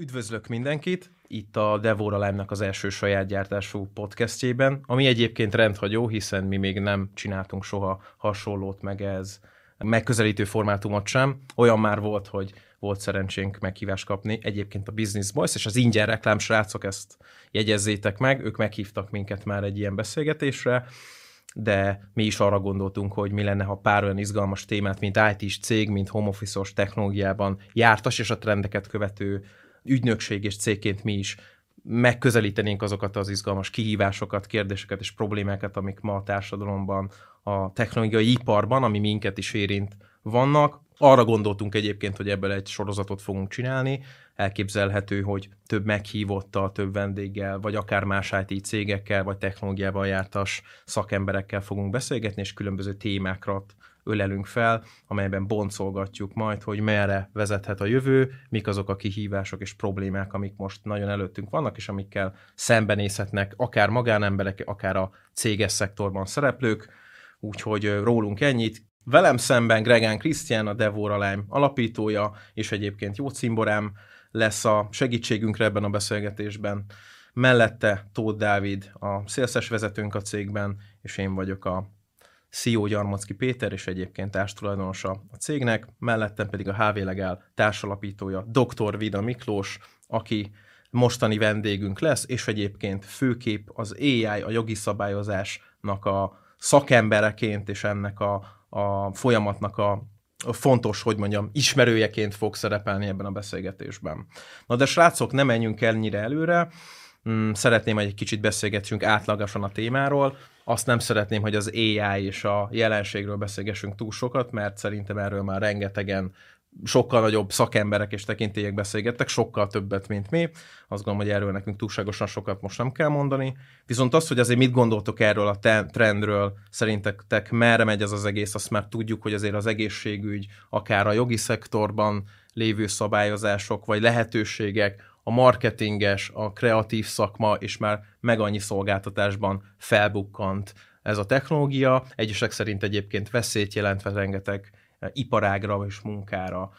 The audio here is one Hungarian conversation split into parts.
Üdvözlök mindenkit! Itt a Devora Lime-nak az első saját gyártású podcastjében, ami egyébként rendhagyó, hiszen mi még nem csináltunk soha hasonlót meg ez megközelítő formátumot sem. Olyan már volt, hogy volt szerencsénk meghívást kapni. Egyébként a Business Boys és az ingyen reklám srácok, ezt jegyezzétek meg, ők meghívtak minket már egy ilyen beszélgetésre, de mi is arra gondoltunk, hogy mi lenne, ha pár olyan izgalmas témát, mint IT-s cég, mint home office-os technológiában jártas és a trendeket követő ügynökség és cégként mi is megközelítenénk azokat az izgalmas kihívásokat, kérdéseket és problémákat, amik ma a társadalomban, a technológiai iparban, ami minket is érint, vannak. Arra gondoltunk egyébként, hogy ebből egy sorozatot fogunk csinálni. Elképzelhető, hogy több meghívottal, több vendéggel, vagy akár más IT cégekkel, vagy technológiával jártas szakemberekkel fogunk beszélgetni, és különböző témákra ölelünk fel, amelyben boncolgatjuk majd, hogy merre vezethet a jövő, mik azok a kihívások és problémák, amik most nagyon előttünk vannak, és amikkel szembenézhetnek akár magánemberek, akár a céges szektorban szereplők. Úgyhogy rólunk ennyit. Velem szemben Gregán Krisztián, a Devora Lime alapítója, és egyébként jó cimborám lesz a segítségünkre ebben a beszélgetésben. Mellette Tóth Dávid, a szélszes vezetőnk a cégben, és én vagyok a CEO Gyarmacki Péter, és egyébként társtulajdonosa a cégnek, mellettem pedig a HV Legál társalapítója dr. Vida Miklós, aki mostani vendégünk lesz, és egyébként főkép az AI, a jogi szabályozásnak a szakembereként, és ennek a, a folyamatnak a, fontos, hogy mondjam, ismerőjeként fog szerepelni ebben a beszélgetésben. Na de srácok, nem menjünk ennyire előre, mm, szeretném, hogy egy kicsit beszélgetsünk átlagosan a témáról, azt nem szeretném, hogy az AI és a jelenségről beszélgessünk túl sokat, mert szerintem erről már rengetegen sokkal nagyobb szakemberek és tekintélyek beszélgettek, sokkal többet, mint mi. Azt gondolom, hogy erről nekünk túlságosan sokat most nem kell mondani. Viszont az, hogy azért mit gondoltok erről a trendről, szerintetek merre megy ez az egész, azt már tudjuk, hogy azért az egészségügy, akár a jogi szektorban lévő szabályozások, vagy lehetőségek, a marketinges, a kreatív szakma, és már meg annyi szolgáltatásban felbukkant ez a technológia. Egyesek szerint egyébként veszélyt jelentve rengeteg eh, iparágra és munkára.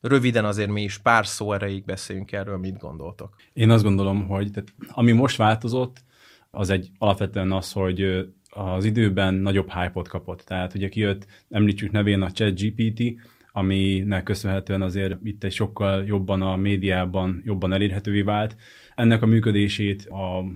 Röviden azért mi is pár szó erejéig beszéljünk erről, mit gondoltok. Én azt gondolom, hogy tehát, ami most változott, az egy alapvetően az, hogy az időben nagyobb hype-ot kapott. Tehát ugye kijött, említsük nevén a ChatGPT, aminek köszönhetően azért itt egy sokkal jobban a médiában jobban elérhetővé vált. Ennek a működését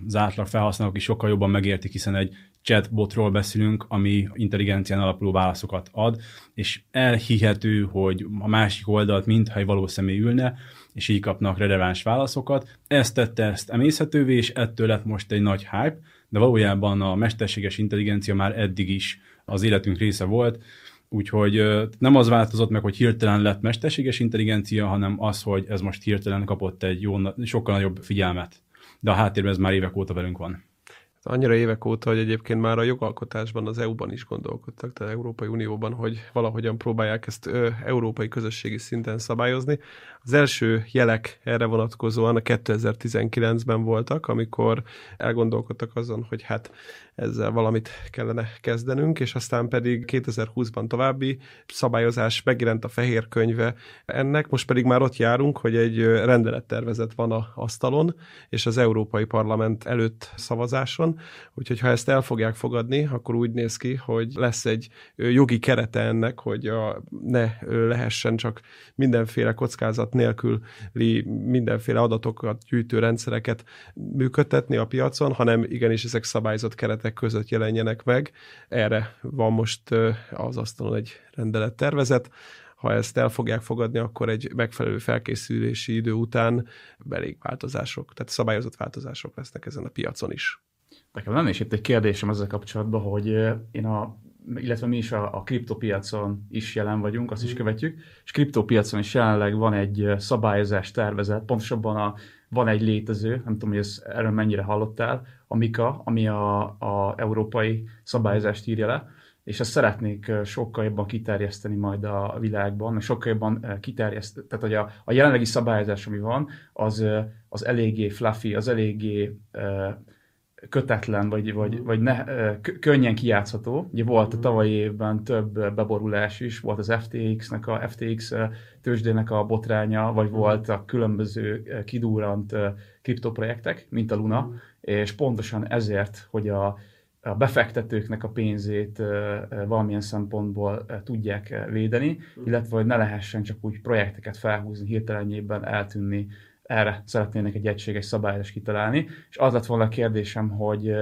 az átlag felhasználók is sokkal jobban megértik, hiszen egy chatbotról beszélünk, ami intelligencián alapuló válaszokat ad, és elhihető, hogy a másik oldalt mintha egy való személy ülne, és így kapnak releváns válaszokat. Ezt tette ezt emészhetővé, és ettől lett most egy nagy hype, de valójában a mesterséges intelligencia már eddig is az életünk része volt, Úgyhogy nem az változott meg, hogy hirtelen lett mesterséges intelligencia, hanem az, hogy ez most hirtelen kapott egy jó, sokkal nagyobb figyelmet. De a háttérben ez már évek óta velünk van. Annyira évek óta, hogy egyébként már a jogalkotásban az EU-ban is gondolkodtak, tehát Európai Unióban, hogy valahogyan próbálják ezt ö, európai közösségi szinten szabályozni. Az első jelek erre vonatkozóan a 2019-ben voltak, amikor elgondolkodtak azon, hogy hát ezzel valamit kellene kezdenünk, és aztán pedig 2020-ban további szabályozás megjelent a fehér könyve ennek, most pedig már ott járunk, hogy egy rendelettervezet van a asztalon, és az Európai Parlament előtt szavazáson, úgyhogy ha ezt el fogják fogadni, akkor úgy néz ki, hogy lesz egy jogi kerete ennek, hogy a, ne lehessen csak mindenféle kockázat nélküli mindenféle adatokat gyűjtő rendszereket működtetni a piacon, hanem igenis ezek szabályzott keretek között jelenjenek meg. Erre van most az asztalon egy rendelettervezet. Ha ezt el fogják fogadni, akkor egy megfelelő felkészülési idő után elég változások, tehát szabályozott változások lesznek ezen a piacon is. Nekem lenne is itt egy kérdésem ezzel kapcsolatban, hogy én a illetve mi is a, a kriptopiacon is jelen vagyunk, azt is mm. követjük, és kriptopiacon is jelenleg van egy szabályozás tervezet, pontosabban a, van egy létező, nem tudom, hogy ez, erről mennyire hallottál, a MIKA, ami a, a európai szabályozást írja le, és ezt szeretnék sokkal jobban kiterjeszteni majd a világban, sokkal jobban kiterjeszteni, tehát hogy a, a jelenlegi szabályozás, ami van, az, az eléggé fluffy, az eléggé kötetlen, vagy, vagy, vagy ne, könnyen kijátszható. Ugye volt a tavalyi évben több beborulás is, volt az FTX-nek, a FTX tőzsdének a botránya, vagy volt a különböző kidúrant kriptoprojektek, mint a Luna, és pontosan ezért, hogy a, a befektetőknek a pénzét valamilyen szempontból tudják védeni, illetve hogy ne lehessen csak úgy projekteket felhúzni, hirtelenjében eltűnni erre szeretnének egy egységes szabályos kitalálni, és az lett volna a kérdésem, hogy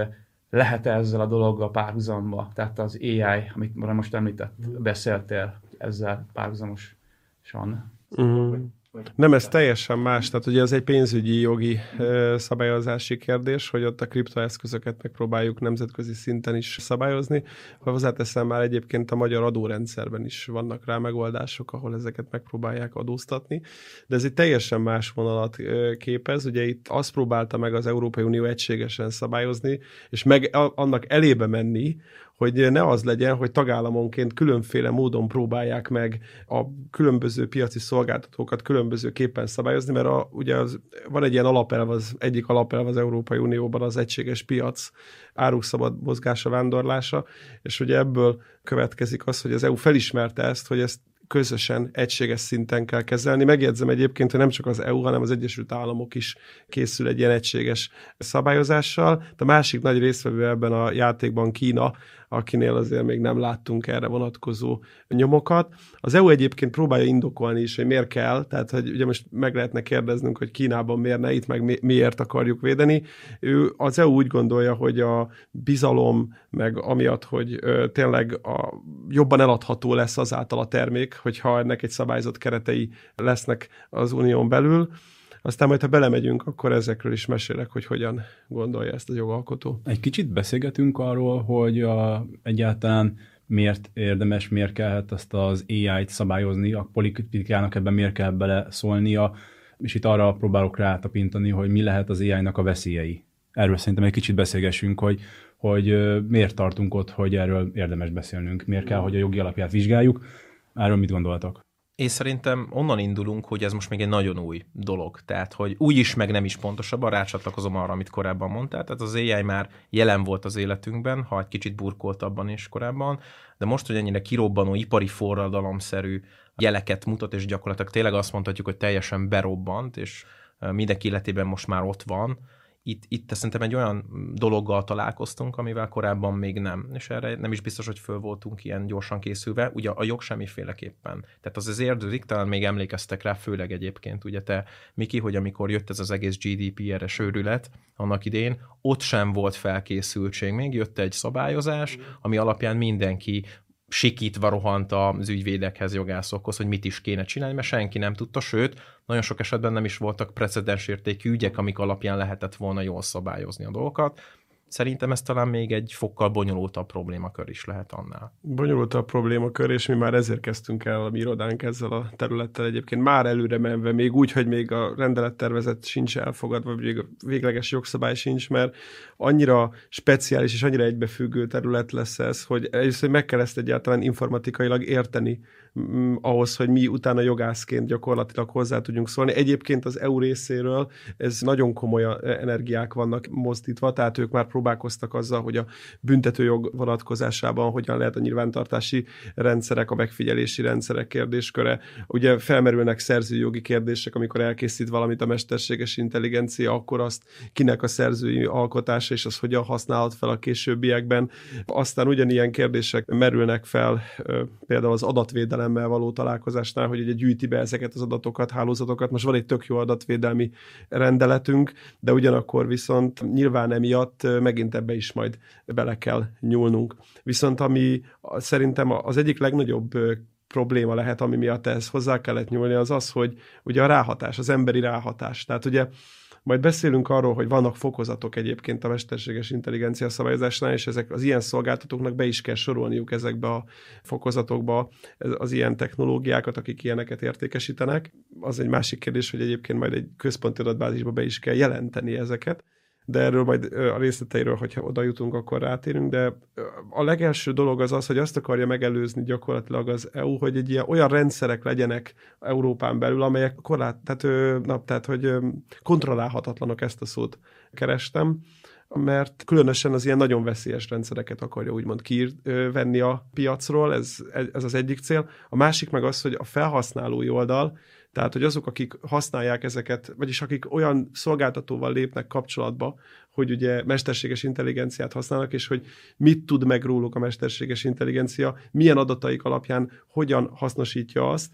lehet -e ezzel a dologgal párhuzamba, tehát az AI, amit most említett, beszéltél ezzel párhuzamosan? Mm. Nem, ez teljesen más. Tehát ugye ez egy pénzügyi jogi szabályozási kérdés, hogy ott a kriptoeszközöket megpróbáljuk nemzetközi szinten is szabályozni. Hozzáteszem már egyébként a magyar adórendszerben is vannak rá megoldások, ahol ezeket megpróbálják adóztatni. De ez egy teljesen más vonalat képez. Ugye itt azt próbálta meg az Európai Unió egységesen szabályozni, és meg annak elébe menni, hogy ne az legyen, hogy tagállamonként különféle módon próbálják meg a különböző piaci szolgáltatókat különbözőképpen szabályozni, mert a, ugye az, van egy ilyen alapelv, az egyik alapelv az Európai Unióban az egységes piac, áruk szabad mozgása, vándorlása, és ugye ebből következik az, hogy az EU felismerte ezt, hogy ezt közösen, egységes szinten kell kezelni. Megjegyzem egyébként, hogy nem csak az EU, hanem az Egyesült Államok is készül egy ilyen egységes szabályozással. De a másik nagy résztvevő ebben a játékban Kína, akinél azért még nem láttunk erre vonatkozó nyomokat. Az EU egyébként próbálja indokolni is, hogy miért kell, tehát hogy ugye most meg lehetne kérdeznünk, hogy Kínában miért ne, itt meg miért akarjuk védeni. Ő, az EU úgy gondolja, hogy a bizalom, meg amiatt, hogy ö, tényleg a, jobban eladható lesz azáltal a termék, hogyha ennek egy szabályzott keretei lesznek az unión belül, aztán majd, ha belemegyünk, akkor ezekről is mesélek, hogy hogyan gondolja ezt a jogalkotó. Egy kicsit beszélgetünk arról, hogy a, egyáltalán miért érdemes, miért kellhet azt az AI-t szabályozni, a politikának ebben miért kell bele szólnia, és itt arra próbálok rátapintani, hogy mi lehet az AI-nak a veszélyei. Erről szerintem egy kicsit beszélgessünk, hogy, hogy miért tartunk ott, hogy erről érdemes beszélnünk, miért kell, hogy a jogi alapját vizsgáljuk. Erről mit gondoltok? Én szerintem onnan indulunk, hogy ez most még egy nagyon új dolog. Tehát, hogy úgy is, meg nem is pontosabban, rácsatlakozom arra, amit korábban mondtál. Tehát az AI már jelen volt az életünkben, ha egy kicsit burkoltabban is korábban, de most, hogy ennyire kirobbanó, ipari forradalomszerű jeleket mutat, és gyakorlatilag tényleg azt mondhatjuk, hogy teljesen berobbant, és mindenki életében most már ott van, itt, itt szerintem egy olyan dologgal találkoztunk, amivel korábban még nem, és erre nem is biztos, hogy föl voltunk ilyen gyorsan készülve, ugye a jog semmiféleképpen. Tehát az az érződik, talán még emlékeztek rá, főleg egyébként, ugye te, Miki, hogy amikor jött ez az egész GDPR-es őrület annak idén, ott sem volt felkészültség, még jött egy szabályozás, ami alapján mindenki sikítva rohant az ügyvédekhez, jogászokhoz, hogy mit is kéne csinálni, mert senki nem tudta, sőt, nagyon sok esetben nem is voltak precedensértékű ügyek, amik alapján lehetett volna jól szabályozni a dolgokat. Szerintem ez talán még egy fokkal bonyolultabb problémakör is lehet annál. Bonyolultabb problémakör, és mi már ezért kezdtünk el a mi irodánk ezzel a területtel egyébként már előre menve, még úgy, hogy még a rendelettervezet sincs elfogadva, vagy a végleges jogszabály sincs, mert annyira speciális és annyira egybefüggő terület lesz ez, hogy először meg kell ezt egyáltalán informatikailag érteni, ahhoz, hogy mi utána jogászként gyakorlatilag hozzá tudjunk szólni. Egyébként az EU részéről ez nagyon komoly energiák vannak mozdítva, tehát ők már próbálkoztak azzal, hogy a büntetőjog vonatkozásában hogyan lehet a nyilvántartási rendszerek, a megfigyelési rendszerek kérdésköre. Ugye felmerülnek szerzőjogi kérdések, amikor elkészít valamit a mesterséges intelligencia, akkor azt kinek a szerzői alkotása, és az hogyan használhat fel a későbbiekben. Aztán ugyanilyen kérdések merülnek fel például az adatvédelem adatvédelemmel való találkozásnál, hogy ugye gyűjti be ezeket az adatokat, hálózatokat. Most van egy tök jó adatvédelmi rendeletünk, de ugyanakkor viszont nyilván emiatt megint ebbe is majd bele kell nyúlnunk. Viszont ami szerintem az egyik legnagyobb probléma lehet, ami miatt ehhez hozzá kellett nyúlni, az az, hogy ugye a ráhatás, az emberi ráhatás. Tehát ugye majd beszélünk arról, hogy vannak fokozatok egyébként a mesterséges intelligencia szabályozásnál, és ezek az ilyen szolgáltatóknak be is kell sorolniuk ezekbe a fokozatokba az ilyen technológiákat, akik ilyeneket értékesítenek. Az egy másik kérdés, hogy egyébként majd egy központi adatbázisba be is kell jelenteni ezeket de erről majd a részleteiről, hogyha oda jutunk, akkor rátérünk, de a legelső dolog az az, hogy azt akarja megelőzni gyakorlatilag az EU, hogy egy ilyen olyan rendszerek legyenek Európán belül, amelyek korlát, tehát, na, tehát hogy kontrollálhatatlanok ezt a szót kerestem, mert különösen az ilyen nagyon veszélyes rendszereket akarja úgymond kivenni a piacról, ez, ez az egyik cél. A másik meg az, hogy a felhasználói oldal, tehát, hogy azok, akik használják ezeket, vagyis akik olyan szolgáltatóval lépnek kapcsolatba, hogy ugye mesterséges intelligenciát használnak, és hogy mit tud meg róluk a mesterséges intelligencia, milyen adataik alapján hogyan hasznosítja azt.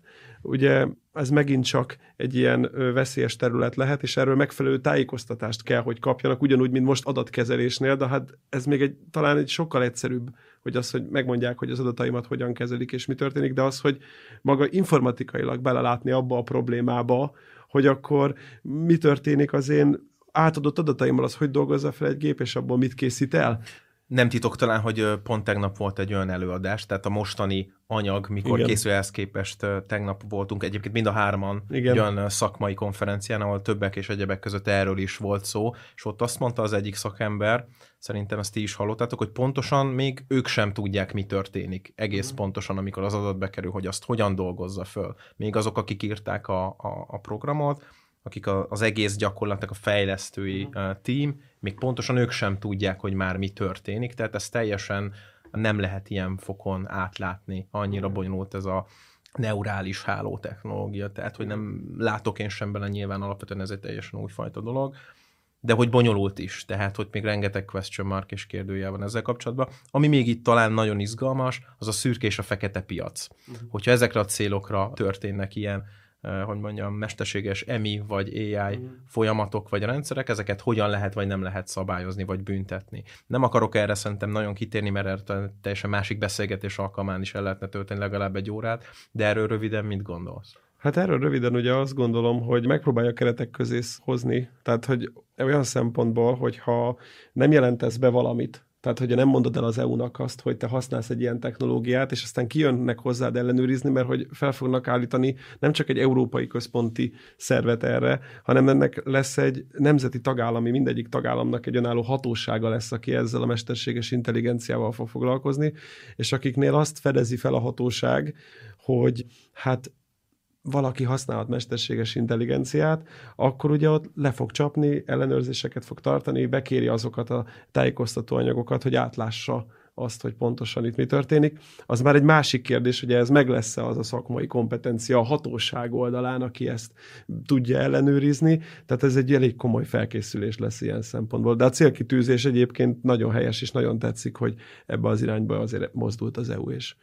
Ugye ez megint csak egy ilyen veszélyes terület lehet, és erről megfelelő tájékoztatást kell, hogy kapjanak, ugyanúgy, mint most adatkezelésnél, de hát ez még egy, talán egy sokkal egyszerűbb, hogy az, hogy megmondják, hogy az adataimat hogyan kezelik, és mi történik, de az, hogy maga informatikailag belelátni abba a problémába, hogy akkor mi történik az én átadott adataimmal, az hogy dolgozza fel egy gép, és abból mit készít el. Nem titok talán, hogy pont tegnap volt egy olyan előadás, tehát a mostani anyag, mikor Igen. készül ehhez képest tegnap voltunk, egyébként mind a hárman Igen. egy olyan szakmai konferencián, ahol többek és egyebek között erről is volt szó, és ott azt mondta az egyik szakember, szerintem ezt ti is hallottátok, hogy pontosan még ők sem tudják, mi történik. Egész mm. pontosan, amikor az adat bekerül, hogy azt hogyan dolgozza föl. Még azok, akik írták a, a, a programot, akik a, az egész gyakorlatnak a fejlesztői uh, team, még pontosan ők sem tudják, hogy már mi történik, tehát ez teljesen nem lehet ilyen fokon átlátni. Annyira bonyolult ez a neurális háló technológia, tehát hogy nem látok én sem bele, nyilván alapvetően ez egy teljesen újfajta dolog, de hogy bonyolult is, tehát hogy még rengeteg question mark és kérdőjel van ezzel kapcsolatban. Ami még itt talán nagyon izgalmas, az a szürke és a fekete piac. Uh-huh. Hogyha ezekre a célokra történnek ilyen hogy mondjam, mesterséges EMI vagy AI mm. folyamatok vagy rendszerek, ezeket hogyan lehet vagy nem lehet szabályozni vagy büntetni. Nem akarok erre szerintem nagyon kitérni, mert erre teljesen másik beszélgetés alkalmán is el lehetne tölteni legalább egy órát, de erről röviden mit gondolsz? Hát erről röviden ugye azt gondolom, hogy megpróbálja keretek közé hozni, tehát hogy olyan szempontból, hogyha nem jelentesz be valamit, tehát, hogyha nem mondod el az EU-nak azt, hogy te használsz egy ilyen technológiát, és aztán kijönnek hozzád ellenőrizni, mert hogy fel fognak állítani nem csak egy európai központi szervet erre, hanem ennek lesz egy nemzeti tagállami, mindegyik tagállamnak egy önálló hatósága lesz, aki ezzel a mesterséges intelligenciával fog foglalkozni, és akiknél azt fedezi fel a hatóság, hogy hát valaki használhat mesterséges intelligenciát, akkor ugye ott le fog csapni, ellenőrzéseket fog tartani, bekéri azokat a tájékoztató anyagokat, hogy átlássa azt, hogy pontosan itt mi történik. Az már egy másik kérdés, hogy ez meg lesz-e az a szakmai kompetencia a hatóság oldalán, aki ezt tudja ellenőrizni. Tehát ez egy elég komoly felkészülés lesz ilyen szempontból. De a célkitűzés egyébként nagyon helyes, és nagyon tetszik, hogy ebbe az irányba azért mozdult az EU, és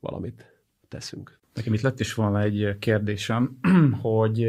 valamit teszünk. Nekem itt lett is volna egy kérdésem, hogy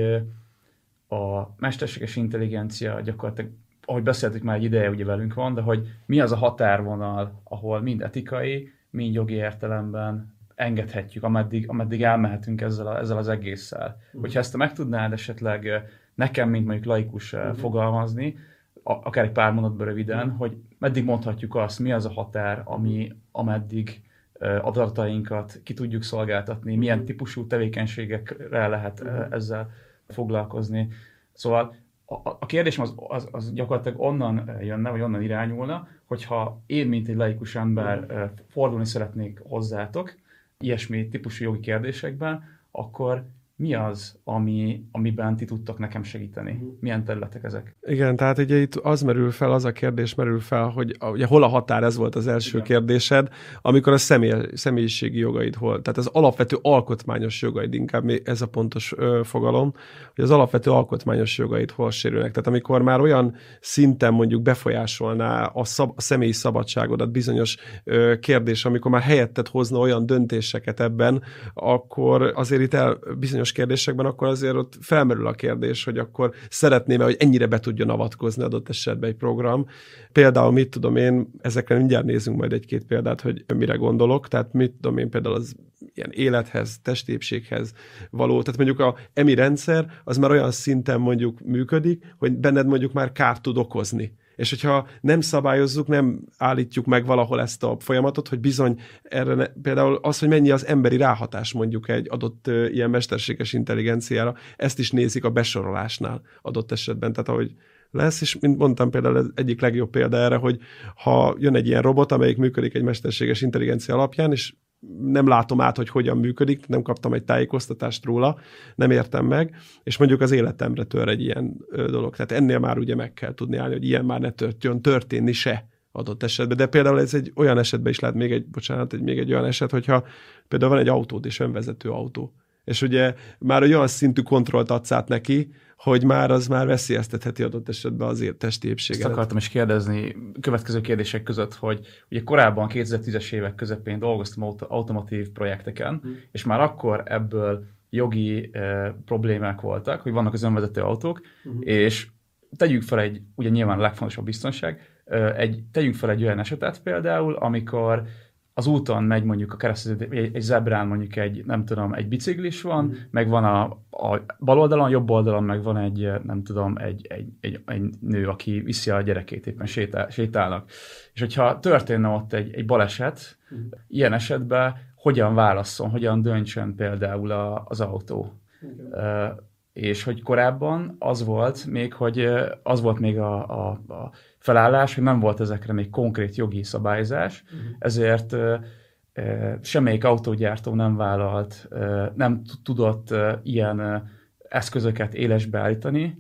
a mesterséges intelligencia gyakorlatilag, ahogy beszéltük már egy ideje, ugye velünk van, de hogy mi az a határvonal, ahol mind etikai, mind jogi értelemben engedhetjük, ameddig, ameddig elmehetünk ezzel, a, ezzel az egésszel. Uh-huh. Hogyha ezt meg tudnád esetleg nekem, mint mondjuk laikus uh-huh. fogalmazni, akár egy pár mondatban röviden, uh-huh. hogy meddig mondhatjuk azt, mi az a határ, ami, ameddig adatainkat ki tudjuk szolgáltatni, milyen típusú tevékenységekre lehet ezzel foglalkozni. Szóval a, kérdésem az, az, az gyakorlatilag onnan jönne, vagy onnan irányulna, hogyha én, mint egy laikus ember fordulni szeretnék hozzátok, ilyesmi típusú jogi kérdésekben, akkor mi az, ami, amiben ti tudtok nekem segíteni? Mhm. Milyen területek ezek? Igen, tehát ugye itt az merül fel, az a kérdés merül fel, hogy ugye hol a határ, ez volt az első Igen. kérdésed, amikor a személy, személyiségi jogaid hol, tehát az alapvető alkotmányos jogaid, inkább ez a pontos ö, fogalom, hogy az alapvető alkotmányos jogaid hol sérülnek. Tehát amikor már olyan szinten mondjuk befolyásolná a, szab, a személyi szabadságodat bizonyos ö, kérdés, amikor már helyettet hozna olyan döntéseket ebben, akkor azért itt el bizonyos bizonyos kérdésekben, akkor azért ott felmerül a kérdés, hogy akkor szeretném-e, hogy ennyire be tudjon avatkozni adott esetben egy program. Például mit tudom én, ezekre mindjárt nézzünk majd egy-két példát, hogy mire gondolok, tehát mit tudom én például az ilyen élethez, testépséghez való, tehát mondjuk a EMI rendszer az már olyan szinten mondjuk működik, hogy benned mondjuk már kárt tud okozni és hogyha nem szabályozzuk, nem állítjuk meg valahol ezt a folyamatot, hogy bizony erre ne, például az, hogy mennyi az emberi ráhatás mondjuk egy adott ilyen mesterséges intelligenciára, ezt is nézik a besorolásnál adott esetben. Tehát ahogy lesz, és mint mondtam például ez egyik legjobb példa erre, hogy ha jön egy ilyen robot, amelyik működik egy mesterséges intelligencia alapján, és nem látom át, hogy hogyan működik, nem kaptam egy tájékoztatást róla, nem értem meg, és mondjuk az életemre tör egy ilyen dolog. Tehát ennél már ugye meg kell tudni állni, hogy ilyen már ne történjön, történni se adott esetben. De például ez egy olyan esetben is lehet még egy, bocsánat, egy, még egy olyan eset, hogyha például van egy autód és önvezető autó, és ugye már olyan szintű kontrollt adsz át neki, hogy már az már veszélyeztetheti adott esetben az testi épséget. Ezt akartam is kérdezni következő kérdések között, hogy ugye korábban 2010-es évek közepén dolgoztam automotív projekteken, hmm. és már akkor ebből jogi eh, problémák voltak, hogy vannak az önvezető autók, hmm. és tegyük fel egy, ugye nyilván a legfontosabb biztonság, eh, egy, tegyünk fel egy olyan esetet például, amikor az úton megy mondjuk a keresztező, egy, zebrán mondjuk egy, nem tudom, egy biciklis van, mm. meg van a, a bal oldalon, jobb oldalon meg van egy, nem tudom, egy, egy, egy, egy nő, aki viszi a gyerekét, éppen sétál, sétálnak. És hogyha történne ott egy, egy baleset, mm. ilyen esetben hogyan válasszon, hogyan döntsön például a, az autó. Uh, és hogy korábban az volt még, hogy az volt még a, a, a felállás, hogy nem volt ezekre még konkrét jogi szabályzás, uh-huh. ezért semmelyik autógyártó nem vállalt, nem tudott ilyen eszközöket élesbe állítani,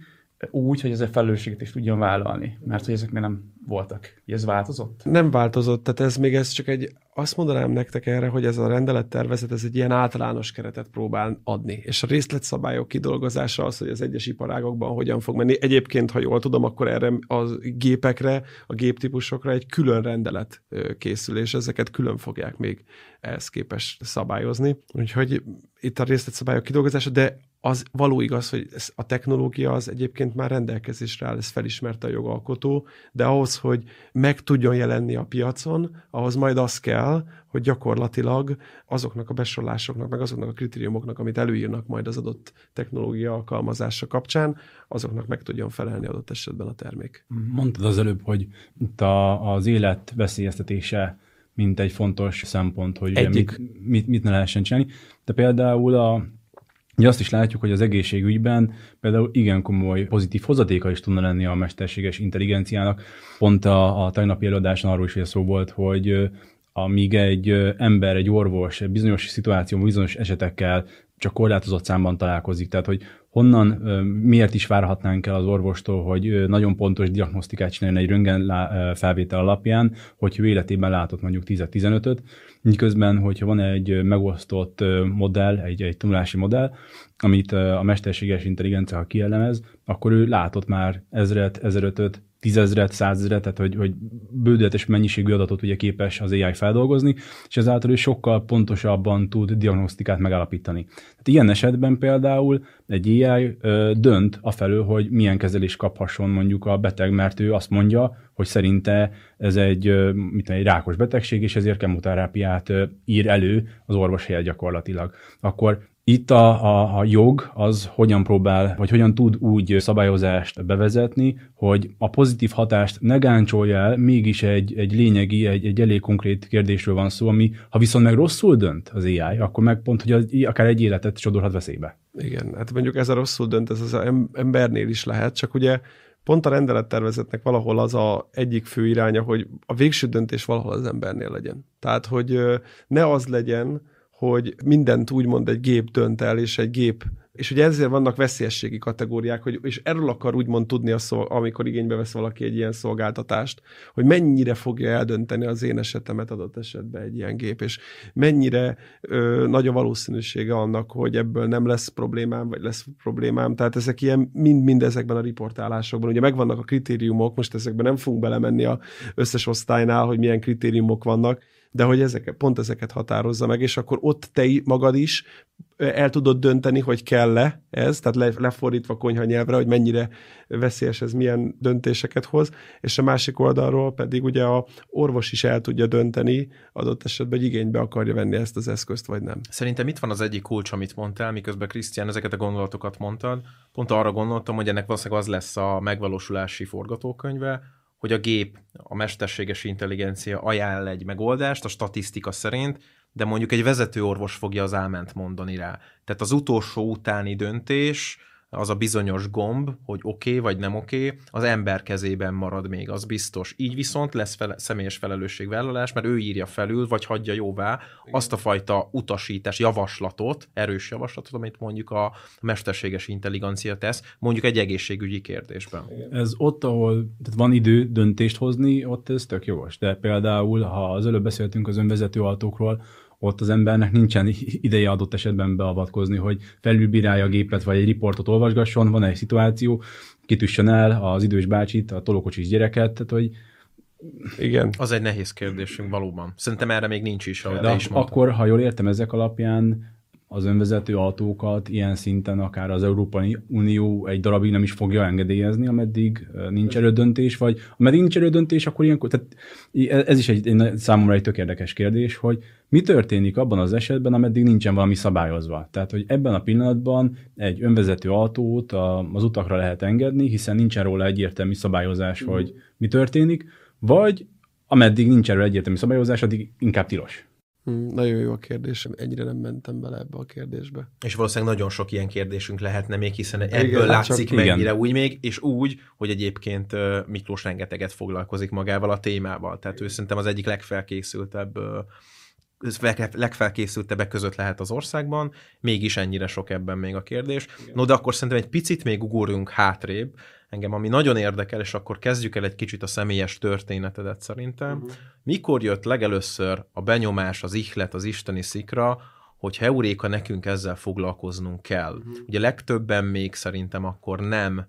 úgy, hogy ezzel felelősséget is tudjon vállalni, mert hogy ezek még nem voltak. Ez változott? Nem változott, tehát ez még ez csak egy, azt mondanám nektek erre, hogy ez a rendelettervezet, ez egy ilyen általános keretet próbál adni. És a részletszabályok kidolgozása az, hogy az egyes iparágokban hogyan fog menni. Egyébként, ha jól tudom, akkor erre a gépekre, a géptípusokra egy külön rendelet készül, és ezeket külön fogják még ehhez képes szabályozni. Úgyhogy itt a részletszabályok kidolgozása, de az való igaz, hogy ez, a technológia az egyébként már rendelkezésre áll, ezt felismerte a jogalkotó, de ahhoz, hogy meg tudjon jelenni a piacon, ahhoz majd az kell, hogy gyakorlatilag azoknak a besorolásoknak, meg azoknak a kritériumoknak, amit előírnak majd az adott technológia alkalmazása kapcsán, azoknak meg tudjon felelni adott esetben a termék. Mondtad az előbb, hogy itt a, az élet veszélyeztetése mint egy fontos szempont, hogy mit, mit, mit ne lehessen csinálni. De például a Ugye azt is látjuk, hogy az egészségügyben például igen komoly pozitív hozadéka is tudna lenni a mesterséges intelligenciának. Pont a, a tegnapi előadáson arról is szó volt, hogy amíg egy ember, egy orvos bizonyos szituációban, bizonyos esetekkel csak korlátozott számban találkozik. Tehát, hogy honnan, miért is várhatnánk el az orvostól, hogy nagyon pontos diagnosztikát csináljon egy röntgen felvétel alapján, hogy ő életében látott mondjuk 10-15-öt, miközben, hogyha van egy megosztott modell, egy, egy tanulási modell, amit a mesterséges intelligencia, ha kielemez, akkor ő látott már ezret, ezerötöt, tízezret, százezret, tehát hogy, hogy bődületes mennyiségű adatot ugye képes az AI feldolgozni, és ezáltal ő sokkal pontosabban tud diagnosztikát megállapítani. Tehát ilyen esetben például egy AI ö, dönt afelől, hogy milyen kezelés kaphasson mondjuk a beteg, mert ő azt mondja, hogy szerinte ez egy, ö, mit egy rákos betegség, és ezért kemoterápiát ír elő az orvos helyett gyakorlatilag. Akkor itt a, a, a jog az hogyan próbál, vagy hogyan tud úgy szabályozást bevezetni, hogy a pozitív hatást ne gáncsolja el, mégis egy, egy lényegi, egy, egy elég konkrét kérdésről van szó, ami ha viszont meg rosszul dönt az AI, akkor meg pont, hogy az, akár egy életet sodorhat veszélybe. Igen, hát mondjuk ez a rosszul dönt, ez az embernél is lehet, csak ugye pont a rendelettervezetnek valahol az a egyik fő iránya, hogy a végső döntés valahol az embernél legyen. Tehát, hogy ne az legyen, hogy mindent úgymond egy gép dönt el, és egy gép és ugye ezért vannak veszélyességi kategóriák, hogy, és erről akar úgymond tudni, a szol, amikor igénybe vesz valaki egy ilyen szolgáltatást, hogy mennyire fogja eldönteni az én esetemet adott esetben egy ilyen gép, és mennyire ö, nagy a valószínűsége annak, hogy ebből nem lesz problémám, vagy lesz problémám. Tehát ezek ilyen mind-mind ezekben a riportálásokban. Ugye megvannak a kritériumok, most ezekben nem fogunk belemenni a összes osztálynál, hogy milyen kritériumok vannak, de hogy ezeket, pont ezeket határozza meg, és akkor ott te magad is el tudod dönteni, hogy kell-e ez, tehát le, lefordítva konyha nyelvre, hogy mennyire veszélyes ez, milyen döntéseket hoz, és a másik oldalról pedig ugye a orvos is el tudja dönteni, adott esetben, hogy igénybe akarja venni ezt az eszközt, vagy nem. Szerintem itt van az egyik kulcs, amit mondtál, miközben Krisztián ezeket a gondolatokat mondtad. Pont arra gondoltam, hogy ennek valószínűleg az lesz a megvalósulási forgatókönyve, hogy a gép, a mesterséges intelligencia ajánl egy megoldást a statisztika szerint, de mondjuk egy vezető orvos fogja az álment mondani rá. Tehát az utolsó utáni döntés az a bizonyos gomb, hogy oké okay, vagy nem oké, okay, az ember kezében marad még, az biztos. Így viszont lesz fele, személyes felelősségvállalás, mert ő írja felül, vagy hagyja jóvá azt a fajta utasítás, javaslatot, erős javaslatot, amit mondjuk a mesterséges intelligencia tesz, mondjuk egy egészségügyi kérdésben. Ez ott, ahol tehát van idő döntést hozni, ott ez tök jogos. De például, ha az előbb beszéltünk az önvezető autókról, ott az embernek nincsen ideje adott esetben beavatkozni, hogy felülbírálja a gépet, vagy egy riportot olvasgasson, van egy szituáció, kitüssön el az idős bácsit, a tolókocsis gyereket, tehát hogy igen. Az egy nehéz kérdésünk valóban. Szerintem erre még nincs is, ahogy De is akkor, ha jól értem, ezek alapján az önvezető autókat ilyen szinten akár az Európai Unió egy darabig nem is fogja engedélyezni, ameddig nincs erődöntés, vagy ameddig nincs erődöntés, akkor ilyenkor, tehát ez is egy, egy számomra egy tök érdekes kérdés, hogy mi történik abban az esetben, ameddig nincsen valami szabályozva. Tehát, hogy ebben a pillanatban egy önvezető autót az utakra lehet engedni, hiszen nincsen róla egyértelmű szabályozás, mm. hogy mi történik, vagy ameddig nincs erről egyértelmű szabályozás, addig inkább tilos. Hmm, nagyon jó a kérdés, ennyire nem mentem bele ebbe a kérdésbe. És valószínűleg nagyon sok ilyen kérdésünk lehetne még, hiszen ebből igen, hát látszik meg, mire úgy még, és úgy, hogy egyébként Miklós rengeteget foglalkozik magával a témával. Tehát ő szerintem az egyik legfelkészültebb legfelkészültebbek között lehet az országban, mégis ennyire sok ebben még a kérdés. No, de akkor szerintem egy picit még ugorjunk hátrébb, engem ami nagyon érdekel, és akkor kezdjük el egy kicsit a személyes történetedet szerintem. Uh-huh. Mikor jött legelőször a benyomás, az ihlet, az isteni szikra, hogy heuréka nekünk ezzel foglalkoznunk kell. Uh-huh. Ugye legtöbben még szerintem akkor nem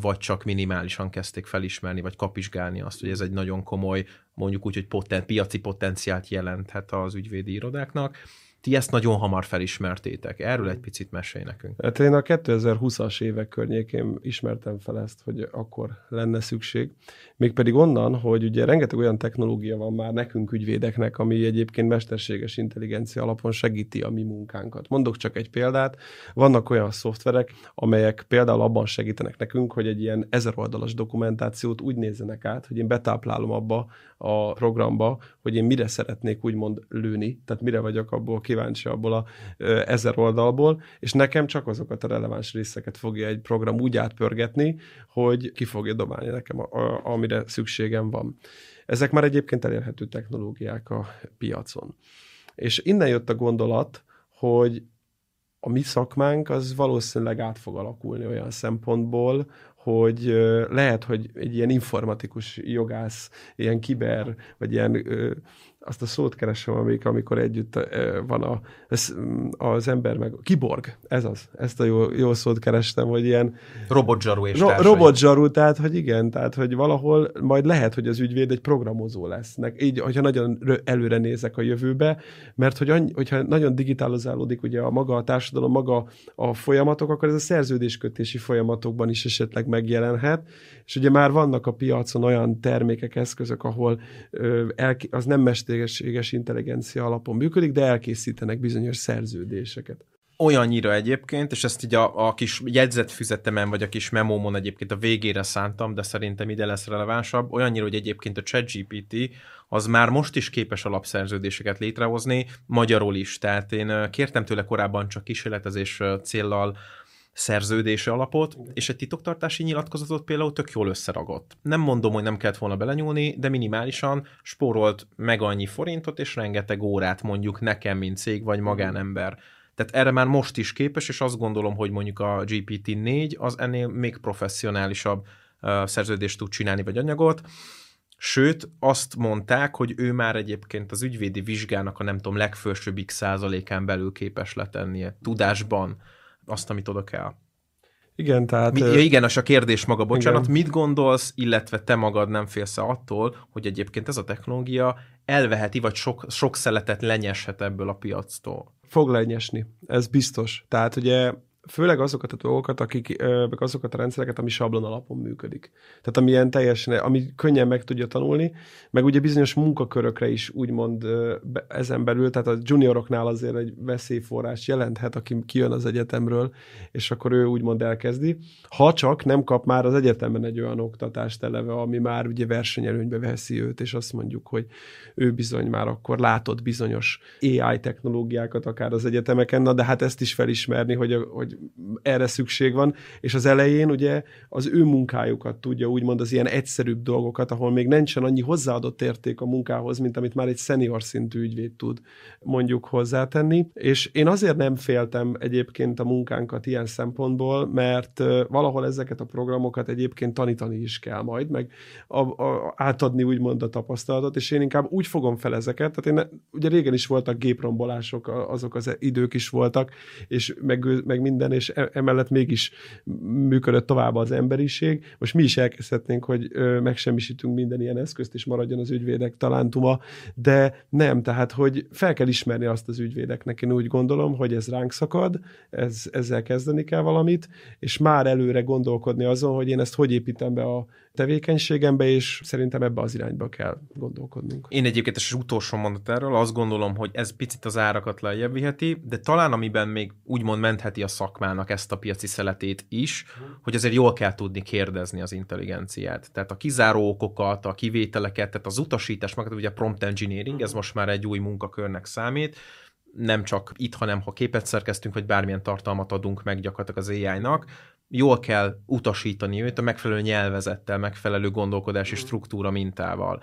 vagy csak minimálisan kezdték felismerni, vagy kapizsgálni azt, hogy ez egy nagyon komoly, mondjuk úgy, hogy poten, piaci potenciált jelenthet az ügyvédi irodáknak. Ti ezt nagyon hamar felismertétek. Erről egy picit mesélj nekünk. Hát én a 2020-as évek környékén ismertem fel ezt, hogy akkor lenne szükség. Mégpedig onnan, hogy ugye rengeteg olyan technológia van már nekünk ügyvédeknek, ami egyébként mesterséges intelligencia alapon segíti a mi munkánkat. Mondok csak egy példát. Vannak olyan szoftverek, amelyek például abban segítenek nekünk, hogy egy ilyen ezer oldalas dokumentációt úgy nézzenek át, hogy én betáplálom abba a programba, hogy én mire szeretnék úgymond lőni, tehát mire vagyok abból kíváncsi abból a ezer oldalból, és nekem csak azokat a releváns részeket fogja egy program úgy átpörgetni, hogy ki fogja dobálni nekem, a, a, amire szükségem van. Ezek már egyébként elérhető technológiák a piacon. És innen jött a gondolat, hogy a mi szakmánk az valószínűleg át fog alakulni olyan szempontból, hogy lehet, hogy egy ilyen informatikus jogász, ilyen kiber, vagy ilyen azt a szót keresem, amik, amikor együtt van a, ez, az ember meg, kiborg, ez az, ezt a jó, jó szót kerestem, hogy ilyen... Robotzsaru és ro- Robotzsaru, tehát, hogy igen, tehát, hogy valahol majd lehet, hogy az ügyvéd egy programozó lesz. Így, hogyha nagyon előre nézek a jövőbe, mert hogy annyi, hogyha nagyon digitalizálódik ugye a maga a társadalom, maga a folyamatok, akkor ez a szerződéskötési folyamatokban is esetleg megjelenhet, és ugye már vannak a piacon olyan termékek, eszközök, ahol ö, el, az nem mesterséges intelligencia alapon működik, de elkészítenek bizonyos szerződéseket. Olyannyira egyébként, és ezt így a, a kis jegyzetfüzetemen, vagy a kis memómon egyébként a végére szántam, de szerintem ide lesz relevánsabb, olyannyira, hogy egyébként a ChatGPT az már most is képes alapszerződéseket létrehozni, magyarul is. Tehát én kértem tőle korábban csak kísérletezés céllal szerződése alapot, és egy titoktartási nyilatkozatot például tök jól összeragott. Nem mondom, hogy nem kellett volna belenyúlni, de minimálisan spórolt meg annyi forintot, és rengeteg órát mondjuk nekem, mint cég vagy magánember. Tehát erre már most is képes, és azt gondolom, hogy mondjuk a GPT-4 az ennél még professzionálisabb uh, szerződést tud csinálni, vagy anyagot. Sőt, azt mondták, hogy ő már egyébként az ügyvédi vizsgának a nem tudom, legfősőbb x százalékán belül képes letennie tudásban azt, amit oda kell. Igen, tehát... Mi, ja, igen, az a kérdés maga, bocsánat, igen. mit gondolsz, illetve te magad nem félsz attól, hogy egyébként ez a technológia elveheti, vagy sok, sok szeletet lenyeshet ebből a piactól? Fog lenyesni, ez biztos. Tehát ugye főleg azokat a dolgokat, akik, meg azokat a rendszereket, ami sablon alapon működik. Tehát ami ilyen teljesen, ami könnyen meg tudja tanulni, meg ugye bizonyos munkakörökre is úgymond ezen belül, tehát a junioroknál azért egy veszélyforrás jelenthet, aki kijön az egyetemről, és akkor ő úgymond elkezdi. Ha csak nem kap már az egyetemen egy olyan oktatást eleve, ami már ugye versenyelőnybe veszi őt, és azt mondjuk, hogy ő bizony már akkor látott bizonyos AI technológiákat akár az egyetemeken, na de hát ezt is felismerni, hogy, hogy hogy erre szükség van, és az elején ugye az ő munkájukat tudja úgymond az ilyen egyszerűbb dolgokat, ahol még nincsen annyi hozzáadott érték a munkához, mint amit már egy senior szintű ügyvéd tud mondjuk hozzátenni, és én azért nem féltem egyébként a munkánkat ilyen szempontból, mert valahol ezeket a programokat egyébként tanítani is kell majd, meg a, a, átadni úgymond a tapasztalatot, és én inkább úgy fogom fel ezeket, tehát én, ugye régen is voltak géprombolások, azok az idők is voltak, és meg, meg minden, és e, emellett mégis működött tovább az emberiség. Most mi is elkezdhetnénk, hogy megsemmisítünk minden ilyen eszközt, és maradjon az ügyvédek talántuma, de nem, tehát, hogy fel kell ismerni azt az ügyvédeknek. Én úgy gondolom, hogy ez ránk szakad, ez, ezzel kezdeni kell valamit, és már előre gondolkodni azon, hogy én ezt hogy építem be a tevékenységembe, és szerintem ebbe az irányba kell gondolkodnunk. Én egyébként az utolsó mondat erről, azt gondolom, hogy ez picit az árakat lejjebb viheti, de talán amiben még úgymond mentheti a szakmának ezt a piaci szeletét is, hogy azért jól kell tudni kérdezni az intelligenciát. Tehát a kizáró okokat, a kivételeket, tehát az utasítás, meg ugye prompt engineering, ez most már egy új munkakörnek számít, nem csak itt, hanem ha képet szerkeztünk, vagy bármilyen tartalmat adunk meg gyakorlatilag az AI-nak, jól kell utasítani őt a megfelelő nyelvezettel, megfelelő gondolkodási struktúra mintával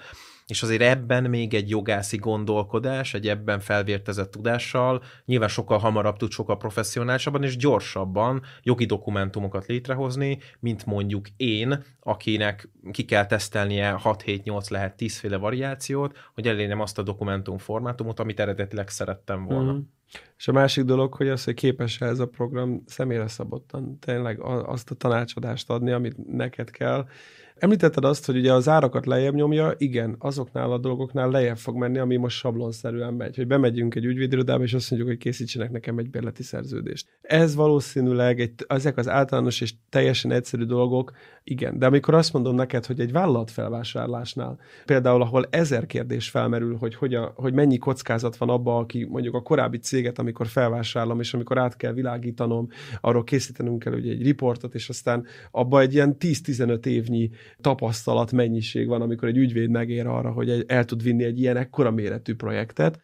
és azért ebben még egy jogászi gondolkodás, egy ebben felvértezett tudással nyilván sokkal hamarabb tud, sokkal professzionálisabban és gyorsabban jogi dokumentumokat létrehozni, mint mondjuk én, akinek ki kell tesztelnie 6-7-8 lehet 10 féle variációt, hogy elérjem azt a dokumentum formátumot, amit eredetileg szerettem volna. Mm. És a másik dolog, hogy az, hogy képes ez a program személyre szabottan tényleg azt a tanácsadást adni, amit neked kell, Említetted azt, hogy ugye az árakat lejjebb nyomja, igen, azoknál a dolgoknál lejjebb fog menni, ami most sablonszerűen megy, hogy bemegyünk egy ügyvédirodába, és azt mondjuk, hogy készítsenek nekem egy bérleti szerződést. Ez valószínűleg egy, ezek az általános és teljesen egyszerű dolgok, igen, de amikor azt mondom neked, hogy egy vállalat felvásárlásnál, például ahol ezer kérdés felmerül, hogy, hogy, a, hogy mennyi kockázat van abba, aki mondjuk a korábbi céget, amikor felvásárlom, és amikor át kell világítanom, arról készítenünk kell ugye egy riportot, és aztán abba egy ilyen 10-15 évnyi tapasztalat mennyiség van, amikor egy ügyvéd megér arra, hogy el tud vinni egy ilyen ekkora méretű projektet,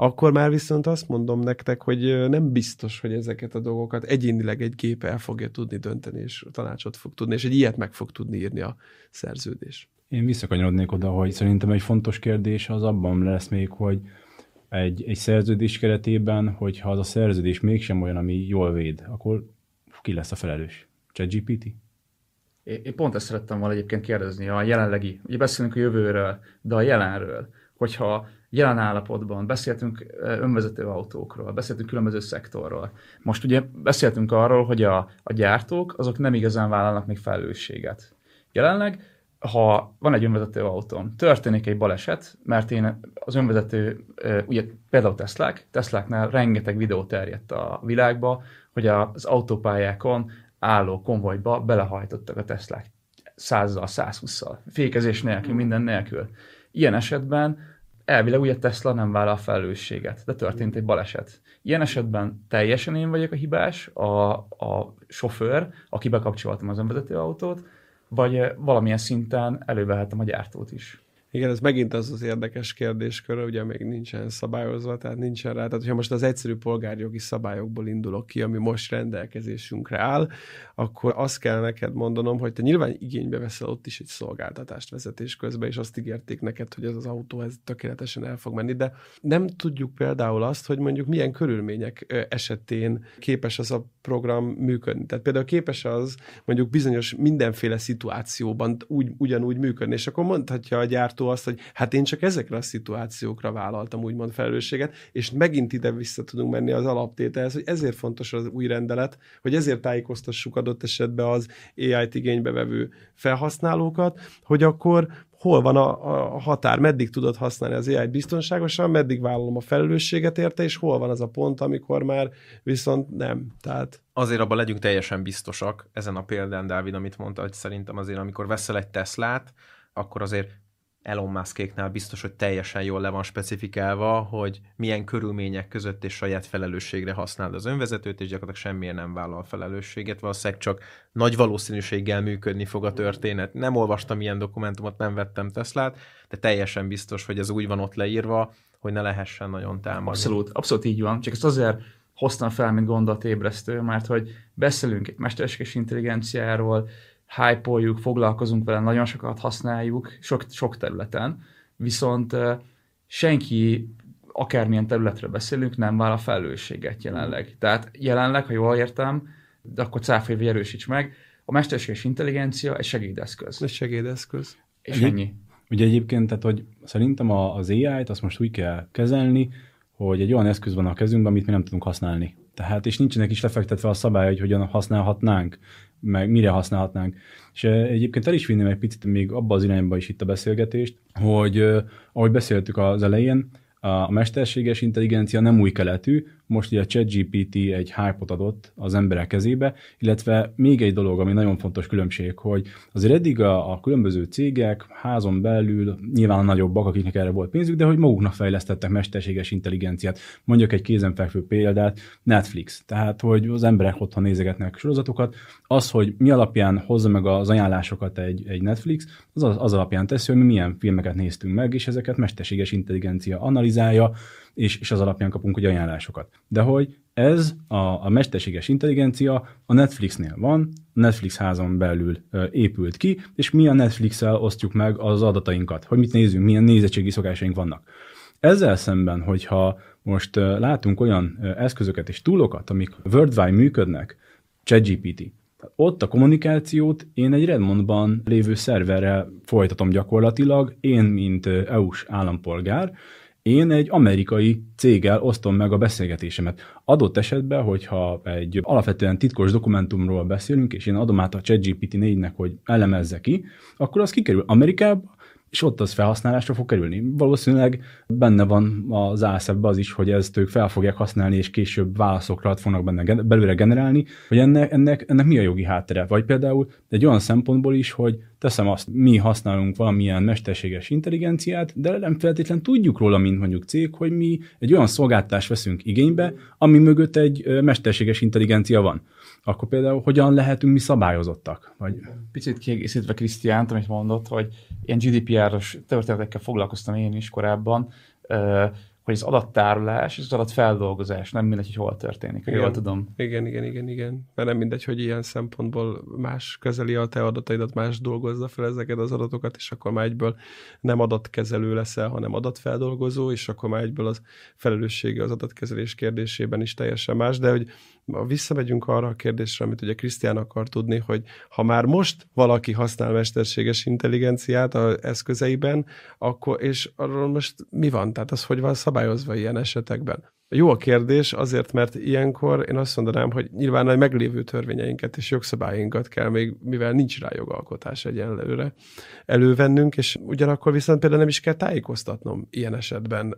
akkor már viszont azt mondom nektek, hogy nem biztos, hogy ezeket a dolgokat egyénileg egy gép el fogja tudni dönteni, és tanácsot fog tudni, és egy ilyet meg fog tudni írni a szerződés. Én visszakanyarodnék oda, hogy szerintem egy fontos kérdés az abban lesz még, hogy egy, egy szerződés keretében, hogyha az a szerződés mégsem olyan, ami jól véd, akkor ki lesz a felelős? ChatGPT? Én pont ezt szerettem volna egyébként kérdezni, a jelenlegi, ugye beszélünk a jövőről, de a jelenről, hogyha jelen állapotban beszéltünk önvezető autókról, beszéltünk különböző szektorról. Most ugye beszéltünk arról, hogy a, a gyártók azok nem igazán vállalnak még felelősséget. Jelenleg, ha van egy önvezető autóm, történik egy baleset, mert én az önvezető, ugye például Teslák, Tesláknál rengeteg videó terjedt a világba, hogy az autópályákon álló konvojba belehajtottak a Teslák százzal, 120-szal, fékezés nélkül, minden nélkül. Ilyen esetben elvileg ugye Tesla nem vállal a felelősséget, de történt egy baleset. Ilyen esetben teljesen én vagyok a hibás, a, a sofőr, aki bekapcsoltam az önvezető autót, vagy valamilyen szinten elővehetem a gyártót is. Igen, ez megint az az érdekes kérdéskör, ugye még nincsen szabályozva, tehát nincsen rá. Tehát, hogyha most az egyszerű polgárjogi szabályokból indulok ki, ami most rendelkezésünkre áll, akkor azt kell neked mondanom, hogy te nyilván igénybe veszel ott is egy szolgáltatást vezetés közben, és azt ígérték neked, hogy ez az autó ez tökéletesen el fog menni, de nem tudjuk például azt, hogy mondjuk milyen körülmények esetén képes az a program működni. Tehát például képes az mondjuk bizonyos mindenféle szituációban úgy, ugyanúgy működni, és akkor mondhatja a gyárt gyártó azt, hogy hát én csak ezekre a szituációkra vállaltam úgymond felelősséget, és megint ide vissza tudunk menni az alaptételhez, hogy ezért fontos az új rendelet, hogy ezért tájékoztassuk adott esetben az AI-t igénybe vevő felhasználókat, hogy akkor hol van a, a határ, meddig tudod használni az AI-t biztonságosan, meddig vállalom a felelősséget érte, és hol van az a pont, amikor már viszont nem. Tehát... Azért abban legyünk teljesen biztosak, ezen a példán, Dávid, amit mondta, hogy szerintem azért, amikor veszel egy Teslát, akkor azért Elon Muskéknál biztos, hogy teljesen jól le van specifikálva, hogy milyen körülmények között és saját felelősségre használod az önvezetőt, és gyakorlatilag semmilyen nem vállal felelősséget. Valószínűleg csak nagy valószínűséggel működni fog a történet. Nem olvastam ilyen dokumentumot, nem vettem Teslát, de teljesen biztos, hogy ez úgy van ott leírva, hogy ne lehessen nagyon támadni. Abszolút, abszolút így van. Csak ezt azért hoztam fel, mint gondolatébresztő, mert hogy beszélünk egy mesterséges intelligenciáról, hype foglalkozunk vele, nagyon sokat használjuk, sok, sok területen, viszont senki, akármilyen területről beszélünk, nem vállal felelősséget jelenleg. Tehát jelenleg, ha jól értem, de akkor cáfolj, erősíts meg, a mesterséges intelligencia egy segédeszköz. Egy segédeszköz. És Egy, ennyi. Ugye egyébként, tehát, hogy szerintem az AI-t azt most úgy kell kezelni, hogy egy olyan eszköz van a kezünkben, amit mi nem tudunk használni. Tehát, és nincsenek is lefektetve a szabály, hogy hogyan használhatnánk, meg mire használhatnánk. És egyébként el is vinném egy picit még abba az irányba is itt a beszélgetést, hogy ahogy beszéltük az elején, a mesterséges intelligencia nem új keletű, most ugye a ChatGPT egy hype-ot adott az emberek kezébe, illetve még egy dolog, ami nagyon fontos különbség, hogy azért eddig a, a különböző cégek házon belül nyilván nagyobbak, akiknek erre volt pénzük, de hogy maguknak fejlesztettek mesterséges intelligenciát. Mondjuk egy kézenfekvő példát, Netflix. Tehát, hogy az emberek otthon nézegetnek sorozatokat, az, hogy mi alapján hozza meg az ajánlásokat egy, egy Netflix, az, az alapján teszi, hogy mi milyen filmeket néztünk meg, és ezeket mesterséges intelligencia analizálja, és, és az alapján kapunk ugye ajánlásokat. De hogy ez a, a mesterséges intelligencia a Netflixnél van, Netflix házon belül ö, épült ki, és mi a Netflix-el osztjuk meg az adatainkat, hogy mit nézünk, milyen nézettségi szokásaink vannak. Ezzel szemben, hogyha most ö, látunk olyan ö, eszközöket és túlokat, amik worldwide működnek, ChatGPT, ott a kommunikációt én egy Redmondban lévő szerverrel folytatom gyakorlatilag, én, mint EU-s állampolgár, én egy amerikai céggel osztom meg a beszélgetésemet. Adott esetben, hogyha egy alapvetően titkos dokumentumról beszélünk, és én adom át a ChatGPT 4-nek, hogy elemezze ki, akkor az kikerül Amerikába, és ott az felhasználásra fog kerülni. Valószínűleg benne van az asap az is, hogy ezt ők fel fogják használni, és később válaszokra fognak benne belőle generálni, hogy ennek, ennek, ennek mi a jogi háttere. Vagy például egy olyan szempontból is, hogy teszem azt, mi használunk valamilyen mesterséges intelligenciát, de nem feltétlenül tudjuk róla, mint mondjuk cég, hogy mi egy olyan szolgáltást veszünk igénybe, ami mögött egy mesterséges intelligencia van akkor például hogyan lehetünk mi szabályozottak? Vagy... Picit kiegészítve Krisztiánt, amit mondott, hogy ilyen GDPR-os történetekkel foglalkoztam én is korábban, hogy az adattárolás és az adatfeldolgozás nem mindegy, hogy hol történik, igen, jól tudom. Igen, igen, igen, igen. Mert nem mindegy, hogy ilyen szempontból más kezeli a te adataidat, más dolgozza fel ezeket az adatokat, és akkor már egyből nem adatkezelő leszel, hanem adatfeldolgozó, és akkor már egyből az felelőssége az adatkezelés kérdésében is teljesen más, de hogy visszamegyünk arra a kérdésre, amit ugye Krisztián akar tudni, hogy ha már most valaki használ mesterséges intelligenciát az eszközeiben, akkor, és arról most mi van? Tehát az hogy van szabályozva ilyen esetekben? Jó a kérdés, azért, mert ilyenkor én azt mondanám, hogy nyilván a meglévő törvényeinket és jogszabályinkat kell még, mivel nincs rá jogalkotás egyenlőre elővennünk, és ugyanakkor viszont például nem is kell tájékoztatnom ilyen esetben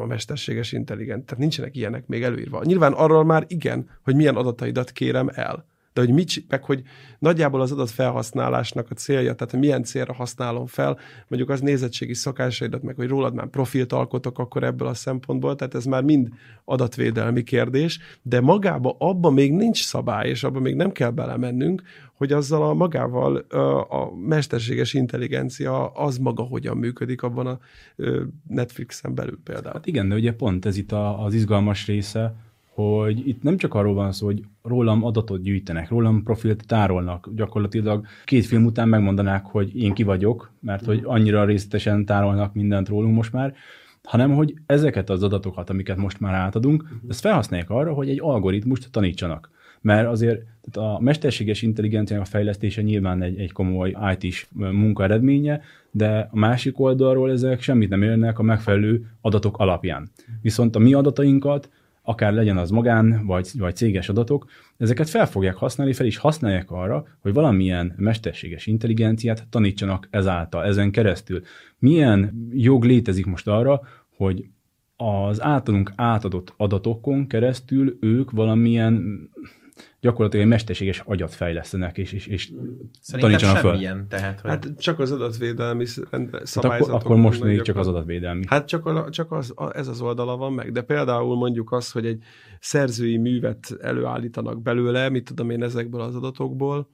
a mesterséges intelligens. Tehát nincsenek ilyenek még előírva. Nyilván arról már igen, hogy milyen adataidat kérem el de hogy mit, meg hogy nagyjából az adat felhasználásnak a célja, tehát milyen célra használom fel, mondjuk az nézettségi szokásaidat, meg hogy rólad már profilt alkotok akkor ebből a szempontból, tehát ez már mind adatvédelmi kérdés, de magába abban még nincs szabály, és abban még nem kell belemennünk, hogy azzal a magával a mesterséges intelligencia az maga hogyan működik abban a Netflixen belül például. Hát igen, de ugye pont ez itt az izgalmas része, hogy itt nem csak arról van szó, hogy rólam adatot gyűjtenek, rólam profilt tárolnak. Gyakorlatilag két film után megmondanák, hogy én ki vagyok, mert hogy annyira részletesen tárolnak mindent rólunk most már, hanem hogy ezeket az adatokat, amiket most már átadunk, ezt felhasználják arra, hogy egy algoritmust tanítsanak. Mert azért tehát a mesterséges intelligenciának a fejlesztése nyilván egy, egy komoly IT-s munka eredménye, de a másik oldalról ezek semmit nem érnek a megfelelő adatok alapján. Viszont a mi adatainkat akár legyen az magán, vagy, vagy céges adatok, ezeket fel fogják használni, fel is használják arra, hogy valamilyen mesterséges intelligenciát tanítsanak ezáltal, ezen keresztül. Milyen jog létezik most arra, hogy az általunk átadott adatokon keresztül ők valamilyen gyakorlatilag egy mesterséges agyat fejlesztenek, és, és, és tanítsanak föl. Semmilyen, tehát, hogy... Hát csak az adatvédelmi szabályzatok. Hát akkor, akkor most még csak az adatvédelmi. Hát csak, a, csak az, ez az oldala van meg, de például mondjuk az, hogy egy szerzői művet előállítanak belőle, mit tudom én ezekből az adatokból,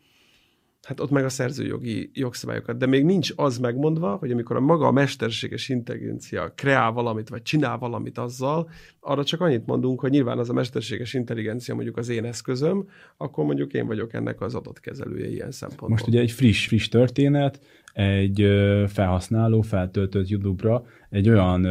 Hát ott meg a szerzőjogi jogszabályokat. De még nincs az megmondva, hogy amikor a maga a mesterséges intelligencia kreál valamit, vagy csinál valamit azzal, arra csak annyit mondunk, hogy nyilván az a mesterséges intelligencia mondjuk az én eszközöm, akkor mondjuk én vagyok ennek az adatkezelője ilyen szempontból. Most ugye egy friss, friss történet, egy felhasználó feltöltött YouTube-ra egy olyan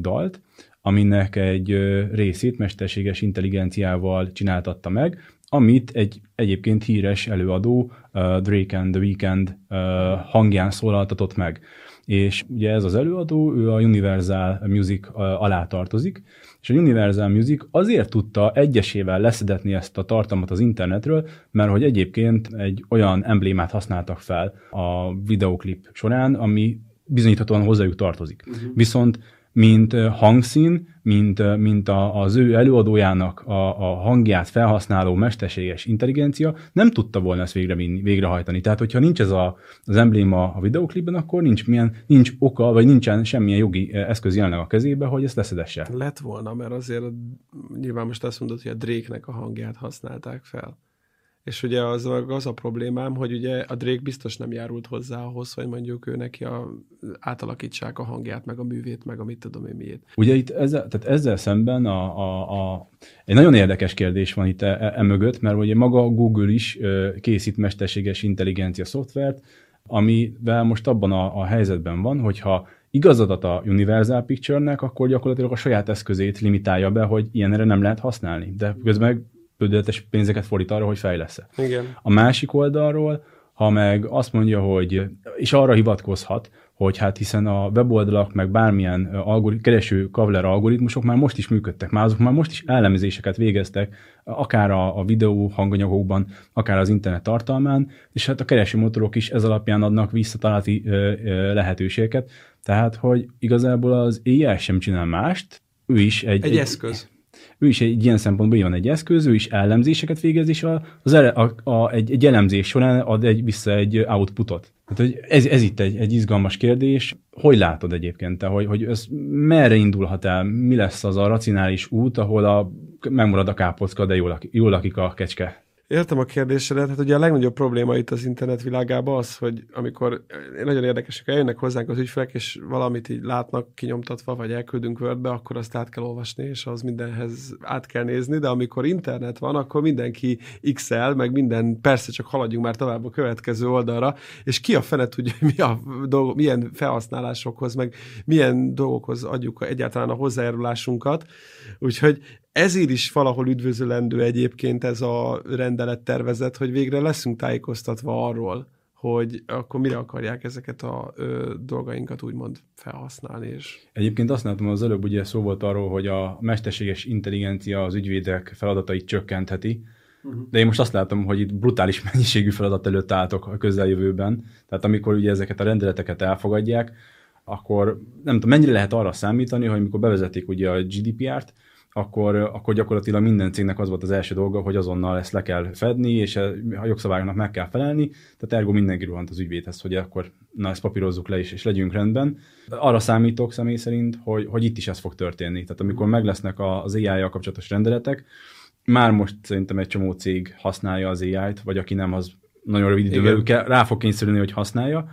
dalt, aminek egy részét mesterséges intelligenciával csináltatta meg, amit egy egyébként híres előadó, uh, Drake and the Weeknd uh, hangján szólaltatott meg. És ugye ez az előadó, ő a Universal Music uh, alá tartozik, és a Universal Music azért tudta egyesével leszedetni ezt a tartalmat az internetről, mert hogy egyébként egy olyan emblémát használtak fel a videoklip során, ami bizonyíthatóan hozzájuk tartozik. Uh-huh. Viszont mint hangszín, mint, mint a, az ő előadójának a, a hangját felhasználó mesterséges intelligencia nem tudta volna ezt végre, végrehajtani. Tehát, hogyha nincs ez a, az embléma a videoklipben, akkor nincs, milyen, nincs oka, vagy nincsen semmilyen jogi eszköz jelenleg a kezébe, hogy ezt leszedesse. Lett volna, mert azért nyilván most azt mondod, hogy a Drake-nek a hangját használták fel. És ugye az, az a problémám, hogy ugye a Drake biztos nem járult hozzá ahhoz, hogy mondjuk ő neki a, átalakítsák a hangját, meg a művét, meg a mit tudom én miért. Ugye itt ezzel, tehát ezzel szemben a, a, a, egy nagyon érdekes kérdés van itt e, e, mögött, mert ugye maga Google is készít mesterséges intelligencia szoftvert, amivel most abban a, a helyzetben van, hogyha igazadat a Universal Picture-nek, akkor gyakorlatilag a saját eszközét limitálja be, hogy ilyenre nem lehet használni. De közben bődöletes pénzeket fordít arra, hogy fejlesz Igen. A másik oldalról, ha meg azt mondja, hogy, és arra hivatkozhat, hogy hát hiszen a weboldalak, meg bármilyen algorit, kereső kavler algoritmusok már most is működtek, már azok már most is elemzéseket végeztek, akár a, a videó hanganyagokban, akár az internet tartalmán, és hát a kereső motorok is ez alapján adnak visszatalálati lehetőségeket. Tehát, hogy igazából az AI sem csinál mást, ő is egy, egy, egy eszköz ő is egy ilyen szempontból van egy eszköz, ő is elemzéseket végez, és a, az ele, a, a, egy, egy elemzés során ad egy, vissza egy outputot. Hát, hogy ez, ez itt egy, egy izgalmas kérdés. Hogy látod egyébként te, hogy, hogy ez merre indulhat el? Mi lesz az a racionális út, ahol a, megmarad a kápocka, de jól, jól lakik a kecske? Értem a kérdésedet, hát ugye a legnagyobb probléma itt az internet világában az, hogy amikor nagyon érdekes, hogy eljönnek hozzánk az ügyfelek, és valamit így látnak kinyomtatva, vagy elküldünk Wordbe, akkor azt át kell olvasni, és az mindenhez át kell nézni, de amikor internet van, akkor mindenki XL, meg minden, persze csak haladjunk már tovább a következő oldalra, és ki a fene tudja, mi a dolog, milyen felhasználásokhoz, meg milyen dolgokhoz adjuk egyáltalán a hozzájárulásunkat. Úgyhogy ezért is valahol üdvözölendő egyébként ez a rendelettervezet, hogy végre leszünk tájékoztatva arról, hogy akkor mire akarják ezeket a ö, dolgainkat úgymond felhasználni. És... Egyébként azt látom, az előbb ugye szó volt arról, hogy a mesterséges intelligencia az ügyvédek feladatait csökkentheti, uh-huh. de én most azt látom, hogy itt brutális mennyiségű feladat előtt álltok a közeljövőben. Tehát amikor ugye ezeket a rendeleteket elfogadják, akkor nem tudom, mennyire lehet arra számítani, hogy amikor bevezetik ugye a GDPR-t, akkor, akkor gyakorlatilag minden cégnek az volt az első dolga, hogy azonnal ezt le kell fedni, és a jogszabályoknak meg kell felelni, tehát ergo mindenki rohant az ügyvédhez, hogy akkor na ezt papírozzuk le is, és legyünk rendben. Arra számítok személy szerint, hogy, hogy itt is ez fog történni. Tehát amikor meg lesznek az AI-jal kapcsolatos rendeletek, már most szerintem egy csomó cég használja az AI-t, vagy aki nem, az nagyon rövid idővel rá fog kényszerülni, hogy használja,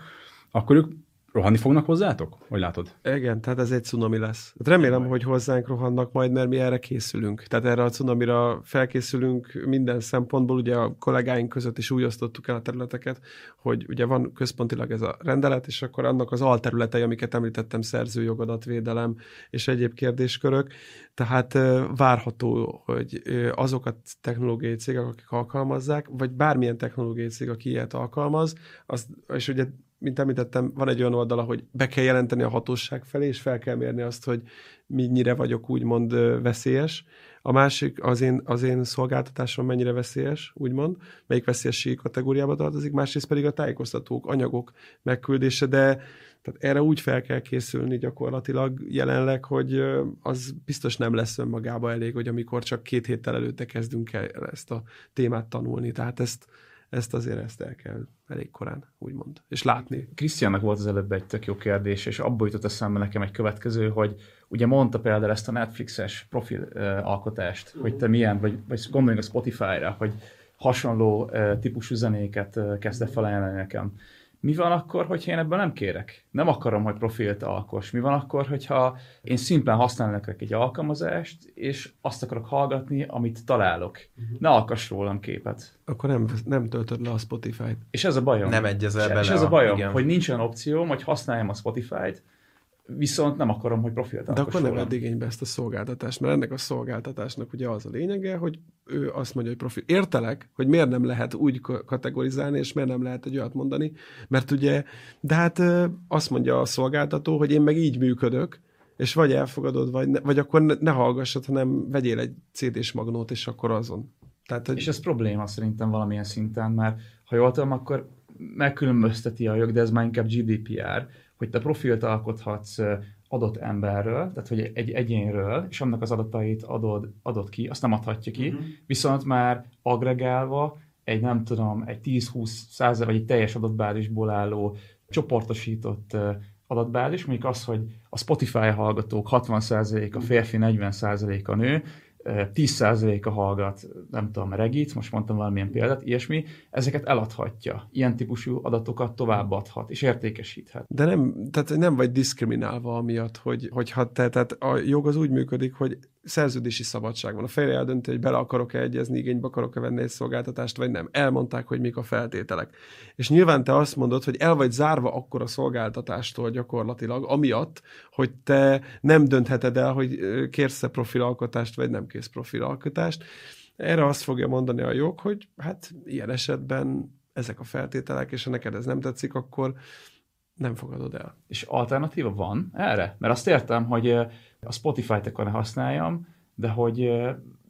akkor ők Rohanni fognak hozzátok? Hogy látod? Igen, tehát ez egy cunami lesz. Hát remélem, hogy hozzánk rohannak majd, mert mi erre készülünk. Tehát erre a cunamira felkészülünk minden szempontból. Ugye a kollégáink között is úgy osztottuk el a területeket, hogy ugye van központilag ez a rendelet, és akkor annak az alterületei, amiket említettem, szerzőjogadatvédelem és egyéb kérdéskörök. Tehát várható, hogy azok a technológiai cégek, akik alkalmazzák, vagy bármilyen technológiai cég, aki ilyet alkalmaz, az, és ugye mint említettem, van egy olyan oldala, hogy be kell jelenteni a hatóság felé, és fel kell mérni azt, hogy mennyire vagyok úgymond veszélyes. A másik az én, az én szolgáltatásom mennyire veszélyes, úgymond, melyik veszélyességi kategóriába tartozik, másrészt pedig a tájékoztatók, anyagok megküldése, de tehát erre úgy fel kell készülni gyakorlatilag jelenleg, hogy az biztos nem lesz önmagába elég, hogy amikor csak két héttel előtte kezdünk el ezt a témát tanulni. Tehát ezt, ezt azért ezt el kell elég korán, úgymond, és látni. Krisztiánnak volt az előbb egy tök jó kérdés, és abból jutott eszembe nekem egy következő, hogy ugye mondta például ezt a Netflixes profil uh, alkotást, uh-huh. hogy te milyen, vagy, vagy gondoljunk a Spotify-ra, hogy hasonló uh, típusú zenéket uh, kezdte felajánlani nekem. Mi van akkor, hogyha én ebből nem kérek? Nem akarom, hogy profilt alkos. Mi van akkor, hogyha én szimplán használnak egy alkalmazást, és azt akarok hallgatni, amit találok. Uh-huh. Ne alkass rólam képet. Akkor nem, nem töltöd le a Spotify-t. És ez a bajom. Nem egyezel bele. És ez a bajom, igen. hogy nincs olyan opcióm, hogy használjam a Spotify-t, viszont nem akarom, hogy profilt De akkor nem vedd igénybe ezt a szolgáltatást, mert ennek a szolgáltatásnak ugye az a lényege, hogy ő azt mondja, hogy profil. Értelek, hogy miért nem lehet úgy kategorizálni, és miért nem lehet egy olyat mondani, mert ugye, de hát azt mondja a szolgáltató, hogy én meg így működök, és vagy elfogadod, vagy, ne, vagy akkor ne, ne hallgassad, hanem vegyél egy CD-s magnót, és akkor azon. Tehát, hogy... És ez probléma szerintem valamilyen szinten, mert ha jól tudom, akkor megkülönbözteti a jog, de ez már inkább GDPR, hogy te profilt alkothatsz adott emberről, tehát hogy egy egyénről, és annak az adatait adod, adod ki, azt nem adhatja ki, uh-huh. viszont már agregálva egy nem tudom, egy 10-20 százer vagy egy teljes adatbázisból álló csoportosított adatbázis, mondjuk az, hogy a Spotify hallgatók 60% a férfi, 40% a nő, 10%-a hallgat, nem tudom, regit, most mondtam valamilyen példát, ilyesmi, ezeket eladhatja. Ilyen típusú adatokat továbbadhat, és értékesíthet. De nem, tehát nem vagy diszkriminálva amiatt, hogy, hogyha te, tehát a jog az úgy működik, hogy szerződési szabadság van. A félre eldönti, hogy bele akarok-e egyezni, igénybe akarok-e venni egy szolgáltatást, vagy nem. Elmondták, hogy mik a feltételek. És nyilván te azt mondod, hogy el vagy zárva akkor a szolgáltatástól gyakorlatilag, amiatt, hogy te nem döntheted el, hogy kérsz-e profilalkotást, vagy nem kérsz profilalkotást. Erre azt fogja mondani a jog, hogy hát ilyen esetben ezek a feltételek, és ha neked ez nem tetszik, akkor nem fogadod el. És alternatíva van erre? Mert azt értem, hogy a Spotify-t ne használjam, de hogy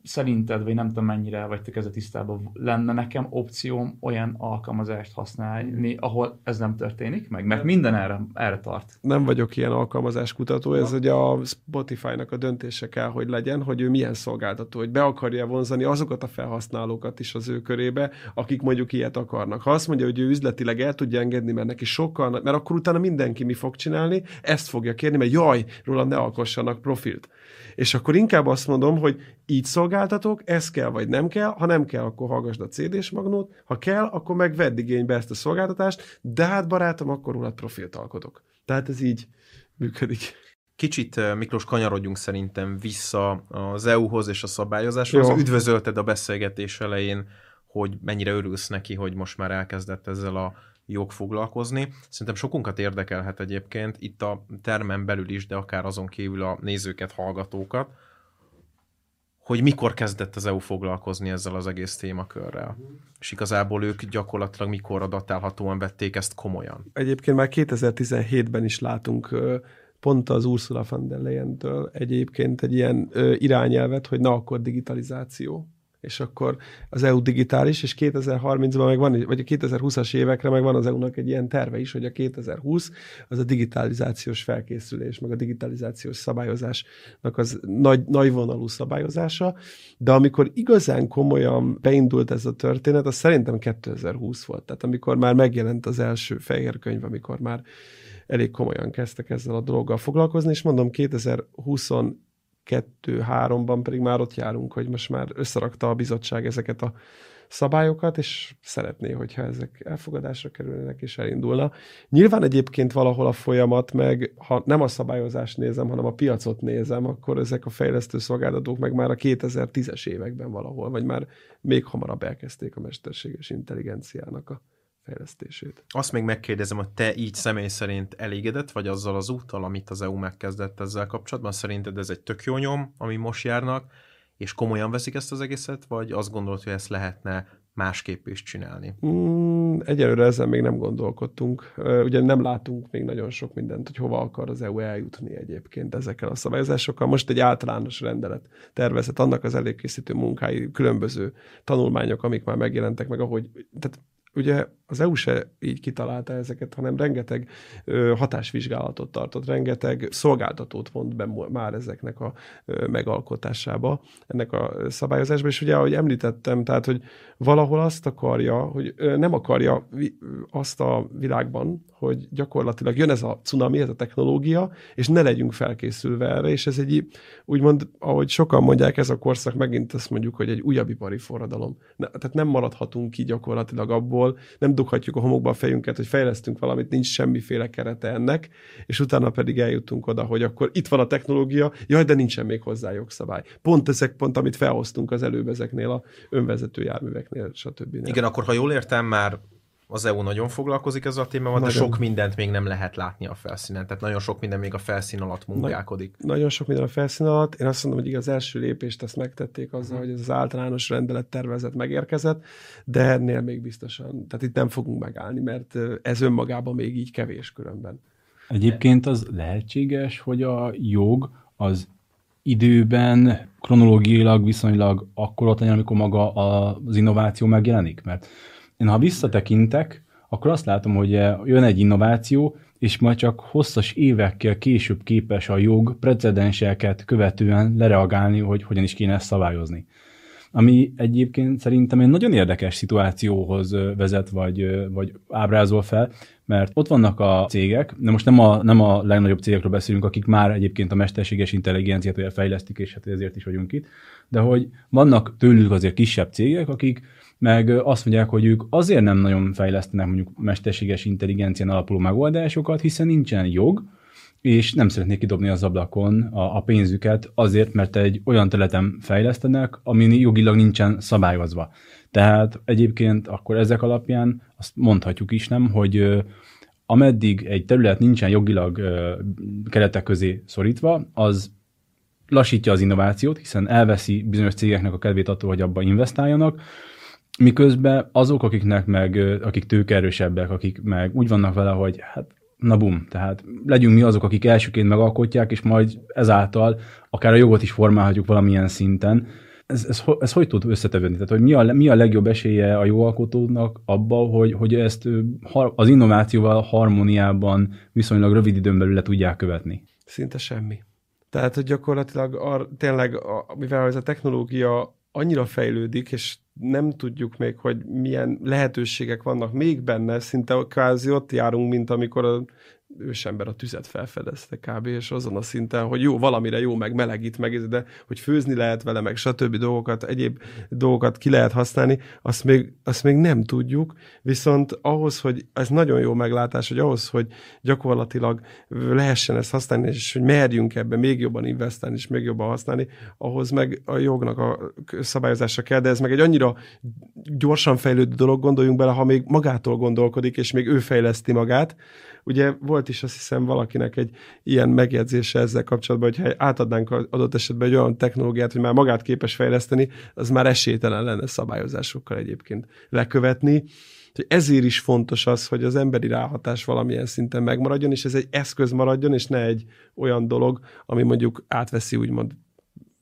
szerinted, vagy nem tudom mennyire vagytok ezzel tisztában, lenne nekem opcióm olyan alkalmazást használni, ahol ez nem történik meg? Mert minden erre, erre tart. Nem vagyok ilyen alkalmazás kutató, ez ugye a Spotify-nak a döntése kell, hogy legyen, hogy ő milyen szolgáltató, hogy be akarja vonzani azokat a felhasználókat is az ő körébe, akik mondjuk ilyet akarnak. Ha azt mondja, hogy ő üzletileg el tudja engedni, mert neki sokkal, mert akkor utána mindenki mi fog csinálni, ezt fogja kérni, mert jaj, rólam ne alkossanak profilt. És akkor inkább azt mondom, hogy így szolgáltatok, ez kell vagy nem kell, ha nem kell, akkor hallgassd a CD-s magnót, ha kell, akkor meg vedd igénybe ezt a szolgáltatást, de hát barátom, akkor rólad profilt alkotok. Tehát ez így működik. Kicsit, Miklós, kanyarodjunk szerintem vissza az EU-hoz és a szabályozáshoz. Jó. Üdvözölted a beszélgetés elején, hogy mennyire örülsz neki, hogy most már elkezdett ezzel a jog foglalkozni. Szerintem sokunkat érdekelhet egyébként itt a termen belül is, de akár azon kívül a nézőket, hallgatókat, hogy mikor kezdett az EU foglalkozni ezzel az egész témakörrel. És igazából ők gyakorlatilag mikor adatálhatóan vették ezt komolyan. Egyébként már 2017-ben is látunk pont az Ursula von der Leyen-től egyébként egy ilyen irányelvet, hogy na akkor digitalizáció és akkor az EU digitális, és 2030-ban meg van, vagy a 2020-as évekre meg van az EU-nak egy ilyen terve is, hogy a 2020 az a digitalizációs felkészülés, meg a digitalizációs szabályozásnak az nagy, nagy vonalú szabályozása, de amikor igazán komolyan beindult ez a történet, az szerintem 2020 volt, tehát amikor már megjelent az első fehér könyv, amikor már elég komolyan kezdtek ezzel a dologgal foglalkozni, és mondom, 2020 kettő-háromban pedig már ott járunk, hogy most már összerakta a bizottság ezeket a szabályokat, és szeretné, hogyha ezek elfogadásra kerülnek és elindulna. Nyilván egyébként valahol a folyamat, meg ha nem a szabályozást nézem, hanem a piacot nézem, akkor ezek a fejlesztő szolgáltatók meg már a 2010-es években valahol, vagy már még hamarabb elkezdték a mesterséges intelligenciának a fejlesztését. Azt még megkérdezem, hogy te így személy szerint elégedett vagy azzal az úttal, amit az EU megkezdett ezzel kapcsolatban? Szerinted ez egy tök jó nyom, ami most járnak, és komolyan veszik ezt az egészet, vagy azt gondolod, hogy ezt lehetne másképp is csinálni? Mm, egyelőre ezzel még nem gondolkodtunk. Ugye nem látunk még nagyon sok mindent, hogy hova akar az EU eljutni egyébként ezekkel a szabályozásokkal. Most egy általános rendelet tervezet, annak az előkészítő munkái, különböző tanulmányok, amik már megjelentek, meg ahogy, tehát ugye az EU se így kitalálta ezeket, hanem rengeteg hatásvizsgálatot tartott, rengeteg szolgáltatót vont be már ezeknek a megalkotásába, ennek a szabályozásba, és ugye, ahogy említettem, tehát, hogy valahol azt akarja, hogy nem akarja azt a világban, hogy gyakorlatilag jön ez a cunami, ez a technológia, és ne legyünk felkészülve erre, és ez egy, úgymond, ahogy sokan mondják, ez a korszak megint azt mondjuk, hogy egy újabb ipari forradalom. Ne, tehát nem maradhatunk ki gyakorlatilag abból, nem dughatjuk a homokba a fejünket, hogy fejlesztünk valamit, nincs semmiféle kerete ennek, és utána pedig eljutunk oda, hogy akkor itt van a technológia, jaj, de nincsen még hozzá jogszabály. Pont ezek, pont amit felhoztunk az előbb ezeknél a önvezető járműveknél, stb. Igen, akkor ha jól értem, már az EU nagyon foglalkozik ezzel a témával, nagyon. de sok mindent még nem lehet látni a felszínen. Tehát nagyon sok minden még a felszín alatt munkálkodik. Na, nagyon sok minden a felszín alatt. Én azt mondom, hogy az első lépést ezt megtették azzal, hogy ez az általános rendelet tervezet megérkezett, de ennél még biztosan. Tehát itt nem fogunk megállni, mert ez önmagában még így kevés különben. Egyébként az lehetséges, hogy a jog az időben kronológiailag viszonylag akkor ott legyen, amikor maga az innováció megjelenik? Mert én ha visszatekintek, akkor azt látom, hogy eh, jön egy innováció, és majd csak hosszas évekkel később képes a jog precedenseket követően lereagálni, hogy hogyan is kéne ezt szabályozni. Ami egyébként szerintem egy nagyon érdekes szituációhoz eh, vezet, vagy, eh, vagy ábrázol fel, mert ott vannak a cégek, de most nem a, nem a legnagyobb cégekről beszélünk, akik már egyébként a mesterséges intelligenciát fejlesztik, és hát ezért is vagyunk itt, de hogy vannak tőlük azért kisebb cégek, akik meg azt mondják, hogy ők azért nem nagyon fejlesztenek mondjuk mesterséges intelligencián alapuló megoldásokat, hiszen nincsen jog, és nem szeretnék kidobni az ablakon a, a pénzüket azért, mert egy olyan területen fejlesztenek, ami jogilag nincsen szabályozva. Tehát egyébként akkor ezek alapján azt mondhatjuk is, nem, hogy ameddig egy terület nincsen jogilag keretek közé szorítva, az lassítja az innovációt, hiszen elveszi bizonyos cégeknek a kedvét attól, hogy abba investáljanak, Miközben azok, akiknek meg, akik tőkerősebbek, akik meg úgy vannak vele, hogy hát na bum, tehát legyünk mi azok, akik elsőként megalkotják, és majd ezáltal akár a jogot is formálhatjuk valamilyen szinten. Ez, ez, ez hogy tud összetevődni? Tehát, hogy mi a, mi a legjobb esélye a jogalkotónak abba, hogy, hogy ezt az innovációval harmóniában viszonylag rövid időn belül le tudják követni? Szinte semmi. Tehát, hogy gyakorlatilag ar, tényleg, a, mivel ez a technológia annyira fejlődik, és nem tudjuk még, hogy milyen lehetőségek vannak még benne, szinte kvázi ott járunk, mint amikor a ősember a tüzet felfedezte kb. és azon a szinten, hogy jó, valamire jó, meg melegít meg, de hogy főzni lehet vele, meg stb. dolgokat, egyéb dolgokat ki lehet használni, azt még, azt még nem tudjuk, viszont ahhoz, hogy ez nagyon jó meglátás, hogy ahhoz, hogy gyakorlatilag lehessen ezt használni, és hogy merjünk ebbe még jobban investálni, és még jobban használni, ahhoz meg a jognak a szabályozása kell, de ez meg egy annyira gyorsan fejlődő dolog, gondoljunk bele, ha még magától gondolkodik, és még ő fejleszti magát, Ugye volt is azt hiszem valakinek egy ilyen megjegyzése ezzel kapcsolatban, hogy ha átadnánk adott esetben egy olyan technológiát, hogy már magát képes fejleszteni, az már esélytelen lenne szabályozásokkal egyébként lekövetni. Ezért is fontos az, hogy az emberi ráhatás valamilyen szinten megmaradjon, és ez egy eszköz maradjon, és ne egy olyan dolog, ami mondjuk átveszi úgymond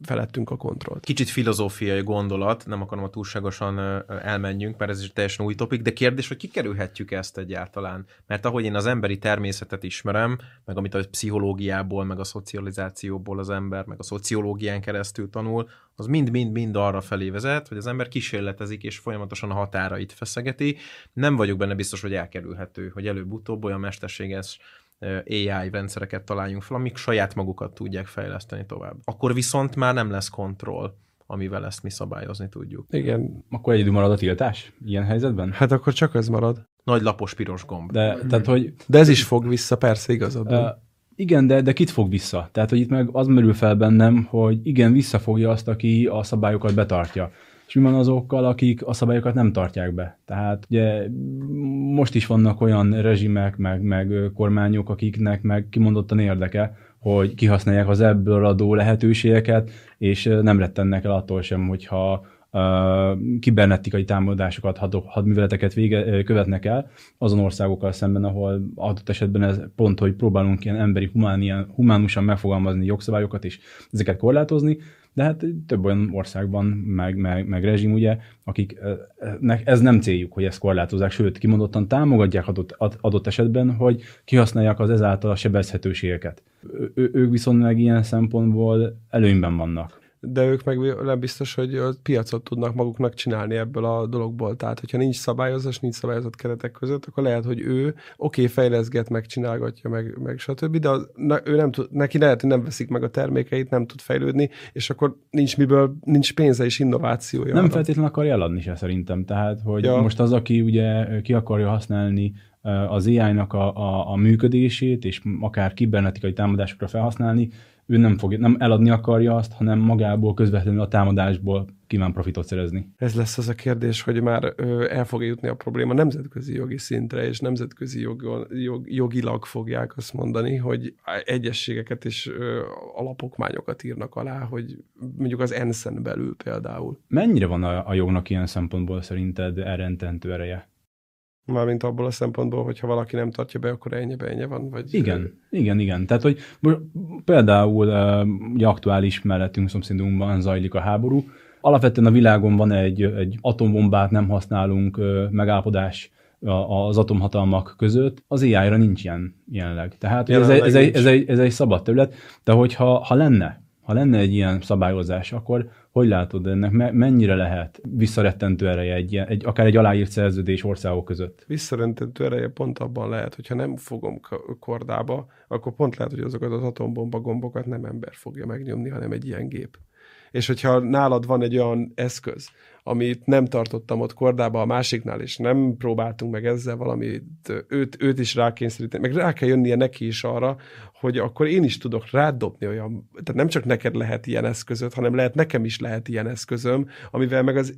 felettünk a kontrollt. Kicsit filozófiai gondolat, nem akarom, a túlságosan elmenjünk, mert ez is teljesen új topik, de kérdés, hogy kikerülhetjük ezt egyáltalán. Mert ahogy én az emberi természetet ismerem, meg amit a pszichológiából, meg a szocializációból az ember, meg a szociológián keresztül tanul, az mind-mind-mind arra felé vezet, hogy az ember kísérletezik és folyamatosan a határait feszegeti. Nem vagyok benne biztos, hogy elkerülhető, hogy előbb-utóbb olyan mesterséges AI rendszereket találjunk fel, amik saját magukat tudják fejleszteni tovább. Akkor viszont már nem lesz kontroll amivel ezt mi szabályozni tudjuk. Igen. Akkor egyedül marad a tiltás ilyen helyzetben? Hát akkor csak ez marad. Nagy lapos piros gomb. De, tehát, hogy... de ez is fog vissza, persze igazad. Uh, igen, de, de kit fog vissza? Tehát, hogy itt meg az merül fel bennem, hogy igen, visszafogja azt, aki a szabályokat betartja és mi van azokkal, akik a szabályokat nem tartják be. Tehát ugye most is vannak olyan rezsimek, meg, meg kormányok, akiknek meg kimondottan érdeke, hogy kihasználják az ebből adó lehetőségeket, és nem rettennek el attól sem, hogyha kibernetikai támadásokat, had, hadműveleteket vége, követnek el azon országokkal szemben, ahol adott esetben ez pont, hogy próbálunk ilyen emberi, humán, humánusan megfogalmazni jogszabályokat és ezeket korlátozni, de hát több olyan országban, meg, meg, meg rezsim, ugye, akiknek ez nem céljuk, hogy ezt korlátozzák, sőt, kimondottan támogatják adott, adott esetben, hogy kihasználják az ezáltal a sebezhetőségeket. Ő, ők viszont meg ilyen szempontból előnyben vannak de ők meg nem biztos, hogy a piacot tudnak maguknak csinálni ebből a dologból. Tehát, hogyha nincs szabályozás, nincs szabályozott keretek között, akkor lehet, hogy ő oké, okay, fejleszget, meg csinálgatja, meg, meg stb., de az, ne, ő nem tud, neki lehet, hogy nem veszik meg a termékeit, nem tud fejlődni, és akkor nincs miből, nincs pénze és innovációja. Nem feltétlenül akarja eladni se szerintem. Tehát, hogy ja. most az, aki ugye ki akarja használni az AI-nak a, a, a működését, és akár kibernetikai támadásokra felhasználni, ő nem, fog, nem eladni akarja azt, hanem magából közvetlenül a támadásból kíván profitot szerezni. Ez lesz az a kérdés, hogy már el fog jutni a probléma nemzetközi jogi szintre, és nemzetközi jog, jog, jogilag fogják azt mondani, hogy egyességeket és alapokmányokat írnak alá, hogy mondjuk az ENSZ-en belül például. Mennyire van a, a jognak ilyen szempontból szerinted elrendentő ereje? Mármint abból a szempontból, hogyha valaki nem tartja be, akkor ennyi ennyi van. Vagy... Igen, igen, igen. Tehát, hogy például ugye aktuális mellettünk szomszédunkban zajlik a háború. Alapvetően a világon van egy, egy atombombát nem használunk megállapodás az atomhatalmak között, az AI-ra nincs ilyen jelenleg. Tehát ez, egy, ez, egy, ez, egy, ez egy szabad terület, de hogyha ha lenne, ha lenne egy ilyen szabályozás, akkor hogy látod ennek, mennyire lehet visszarettentő ereje egy, egy, akár egy aláírt szerződés országok között? Visszarettentő ereje pont abban lehet, hogyha nem fogom kordába, akkor pont lehet, hogy azokat az atombomba gombokat nem ember fogja megnyomni, hanem egy ilyen gép. És hogyha nálad van egy olyan eszköz, amit nem tartottam ott kordába a másiknál, és nem próbáltunk meg ezzel valamit, őt, őt is rákényszeríteni, meg rá kell jönnie neki is arra, hogy akkor én is tudok rádobni olyan, tehát nem csak neked lehet ilyen eszközöd, hanem lehet nekem is lehet ilyen eszközöm, amivel meg az,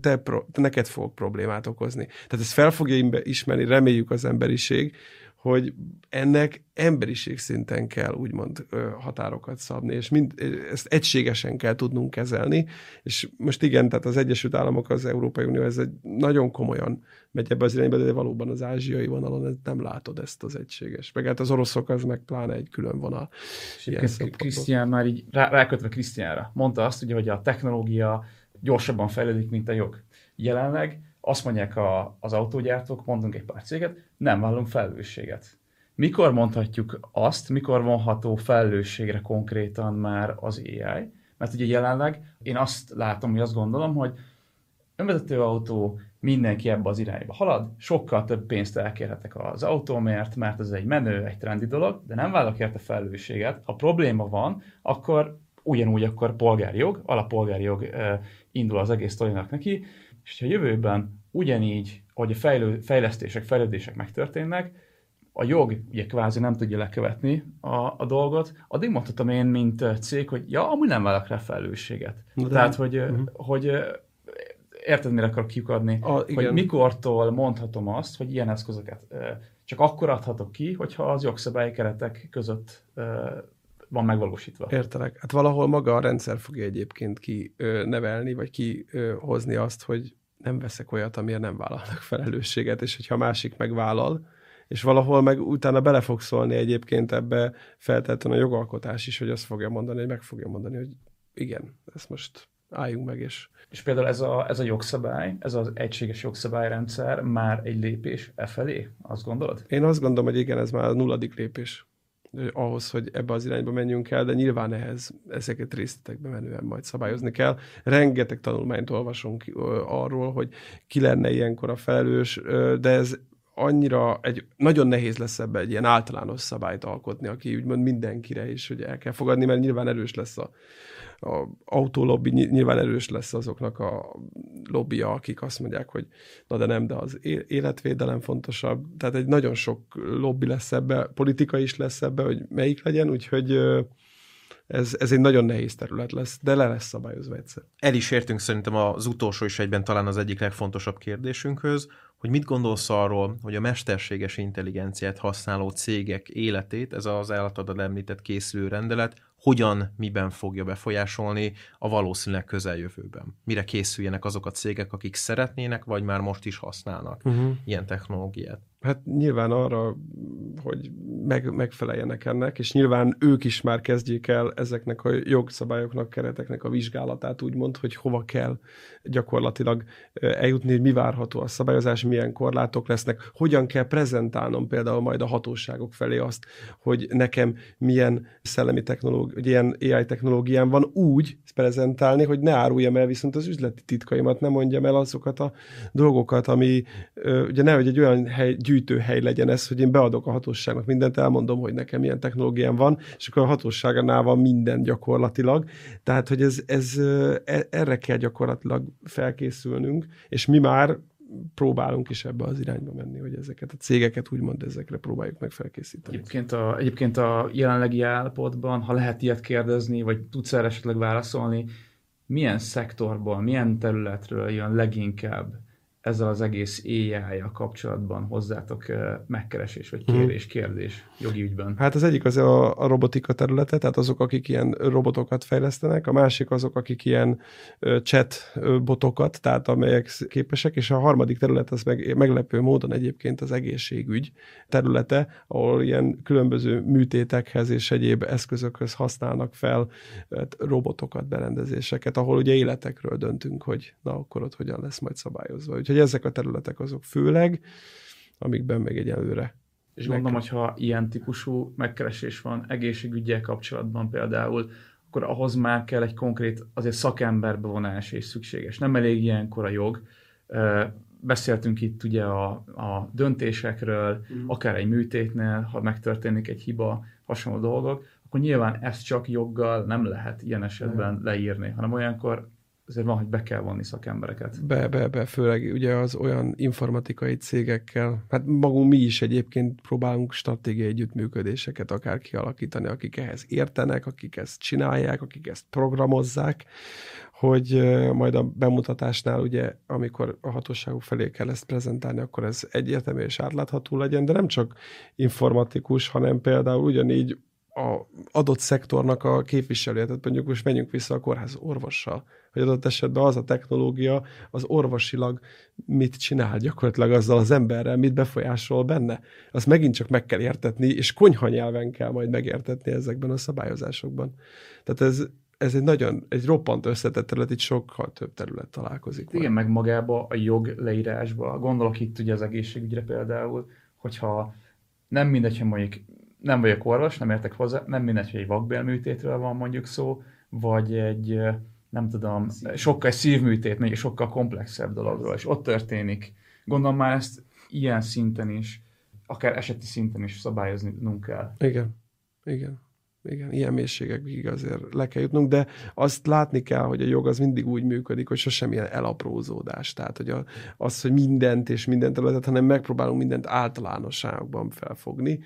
te, te neked fog problémát okozni. Tehát ezt fel fogja ismerni, reméljük az emberiség, hogy ennek emberiség szinten kell úgymond határokat szabni, és mind, ezt egységesen kell tudnunk kezelni, és most igen, tehát az Egyesült Államok, az Európai Unió, ez egy nagyon komolyan megy ebbe az irányba, de valóban az ázsiai vonalon nem látod ezt az egységes. Meg hát az oroszok az meg pláne egy külön vonal. Krisztián már így rá, rákötve Krisztiánra mondta azt, ugye, hogy a technológia gyorsabban fejlődik, mint a jog. Jelenleg azt mondják a, az autógyártók, mondunk egy pár céget, nem vállunk felelősséget. Mikor mondhatjuk azt, mikor vonható felelősségre konkrétan már az AI? Mert ugye jelenleg én azt látom, hogy azt gondolom, hogy önvezető autó, mindenki ebbe az irányba halad, sokkal több pénzt elkérhetek az autómért, mert ez egy menő, egy trendi dolog, de nem vállalok érte felelősséget. Ha probléma van, akkor ugyanúgy akkor polgári jog, alapolgári jog indul az egész sztorinak neki, és ha jövőben ugyanígy, ahogy a fejlő, fejlesztések, fejlődések megtörténnek, a jog ugye kvázi nem tudja lekövetni a, a dolgot, addig mondhatom én, mint cég, hogy ja, amúgy nem vállalok rá felelősséget. De Tehát, hogy, uh-huh. hogy érted, mire akarok kiukadni? A, hogy mikortól mondhatom azt, hogy ilyen eszközöket csak akkor adhatok ki, hogyha az jogszabályi keretek között van megvalósítva. Értelek. Hát valahol maga a rendszer fogja egyébként ki nevelni, vagy kihozni azt, hogy nem veszek olyat, amiért nem vállalnak felelősséget, és hogyha másik megvállal, és valahol meg utána bele fog szólni egyébként ebbe feltétlenül a jogalkotás is, hogy azt fogja mondani, hogy meg fogja mondani, hogy igen, ezt most álljunk meg, és... És például ez a, ez a jogszabály, ez az egységes jogszabályrendszer már egy lépés e felé, azt gondolod? Én azt gondolom, hogy igen, ez már a nulladik lépés ahhoz, hogy ebbe az irányba menjünk el, de nyilván ehhez ezeket részletekbe menően majd szabályozni kell. Rengeteg tanulmányt olvasunk arról, hogy ki lenne ilyenkor a felelős, de ez annyira egy, nagyon nehéz lesz ebbe egy ilyen általános szabályt alkotni, aki úgymond mindenkire is, hogy el kell fogadni, mert nyilván erős lesz a, a autólobbi nyilván erős lesz azoknak a lobbia, akik azt mondják, hogy na de nem, de az életvédelem fontosabb. Tehát egy nagyon sok lobby lesz ebbe, politika is lesz ebbe, hogy melyik legyen, úgyhogy ez, ez egy nagyon nehéz terület lesz, de le lesz szabályozva egyszer. El is értünk szerintem az utolsó is egyben talán az egyik legfontosabb kérdésünkhöz, hogy mit gondolsz arról, hogy a mesterséges intelligenciát használó cégek életét, ez az állatadad említett készülő rendelet, hogyan, miben fogja befolyásolni a valószínűleg közeljövőben. Mire készüljenek azok a cégek, akik szeretnének, vagy már most is használnak uh-huh. ilyen technológiát. Hát nyilván arra, hogy meg, megfeleljenek ennek, és nyilván ők is már kezdjék el ezeknek a jogszabályoknak, kereteknek a vizsgálatát, úgymond, hogy hova kell gyakorlatilag eljutni, mi várható a szabályozás, milyen korlátok lesznek, hogyan kell prezentálnom például majd a hatóságok felé azt, hogy nekem milyen szellemi technológia, ilyen AI technológiám van úgy prezentálni, hogy ne áruljam el viszont az üzleti titkaimat, ne mondjam el azokat a dolgokat, ami ugye nehogy egy olyan hely, gyűjtőhely legyen ez, hogy én beadok a hatóságnak mindent, elmondom, hogy nekem milyen technológiám van, és akkor a hatóságánál van minden gyakorlatilag. Tehát, hogy ez, ez e, erre kell gyakorlatilag felkészülnünk, és mi már próbálunk is ebbe az irányba menni, hogy ezeket a cégeket úgymond ezekre próbáljuk meg felkészíteni. Egyébként a, egyébként a jelenlegi állapotban, ha lehet ilyet kérdezni, vagy tudsz erre esetleg válaszolni, milyen szektorból, milyen területről jön leginkább ezzel az egész ai kapcsolatban hozzátok megkeresés vagy mhm. kérés, kérdés jogi ügyben? Hát az egyik az a, a robotika területe, tehát azok, akik ilyen robotokat fejlesztenek, a másik azok, akik ilyen chat botokat, tehát amelyek képesek, és a harmadik terület az meg, meglepő módon egyébként az egészségügy területe, ahol ilyen különböző műtétekhez és egyéb eszközökhöz használnak fel hát, robotokat, berendezéseket, ahol ugye életekről döntünk, hogy na akkor ott hogyan lesz majd szabályozva. Úgyhogy ezek a területek azok főleg, amikben még egyelőre és gondolom, hogy ha ilyen típusú megkeresés van egészségügyel kapcsolatban például, akkor ahhoz már kell egy konkrét azért szakember bevonás és szükséges. Nem elég ilyenkor a jog. Beszéltünk itt ugye a, a döntésekről, mm. akár egy műtétnél, ha megtörténik egy hiba, hasonló dolgok, akkor nyilván ezt csak joggal nem lehet ilyen esetben leírni, hanem olyankor azért van, hogy be kell vonni szakembereket. Be, be, be, főleg ugye az olyan informatikai cégekkel, hát magunk mi is egyébként próbálunk stratégiai együttműködéseket akár kialakítani, akik ehhez értenek, akik ezt csinálják, akik ezt programozzák, hogy majd a bemutatásnál ugye, amikor a hatóságok felé kell ezt prezentálni, akkor ez egyértelmű és átlátható legyen, de nem csak informatikus, hanem például ugyanígy a adott szektornak a képviselője, tehát mondjuk most menjünk vissza a kórház orvossal, hogy adott esetben az a technológia az orvosilag mit csinál gyakorlatilag azzal az emberrel, mit befolyásol benne. Azt megint csak meg kell értetni, és konyha nyelven kell majd megértetni ezekben a szabályozásokban. Tehát ez, ez egy nagyon, egy roppant összetett terület, itt sokkal több terület találkozik. Igen, meg magába a jog leírásba. Gondolok itt ugye az egészségügyre például, hogyha nem mindegy, hogy mondjuk nem vagyok orvos, nem értek hozzá, nem mindegy, hogy egy vakbélműtétről van mondjuk szó, vagy egy, nem tudom, sokkal szívműtét, még sokkal komplexebb dologról, és ott történik. Gondolom már ezt ilyen szinten is, akár eseti szinten is szabályoznunk kell. Igen, igen. Igen, ilyen mélységekig azért le kell jutnunk, de azt látni kell, hogy a jog az mindig úgy működik, hogy sosem ilyen elaprózódás. Tehát, hogy a, az, hogy mindent és mindent területet, hanem megpróbálunk mindent általánosságban felfogni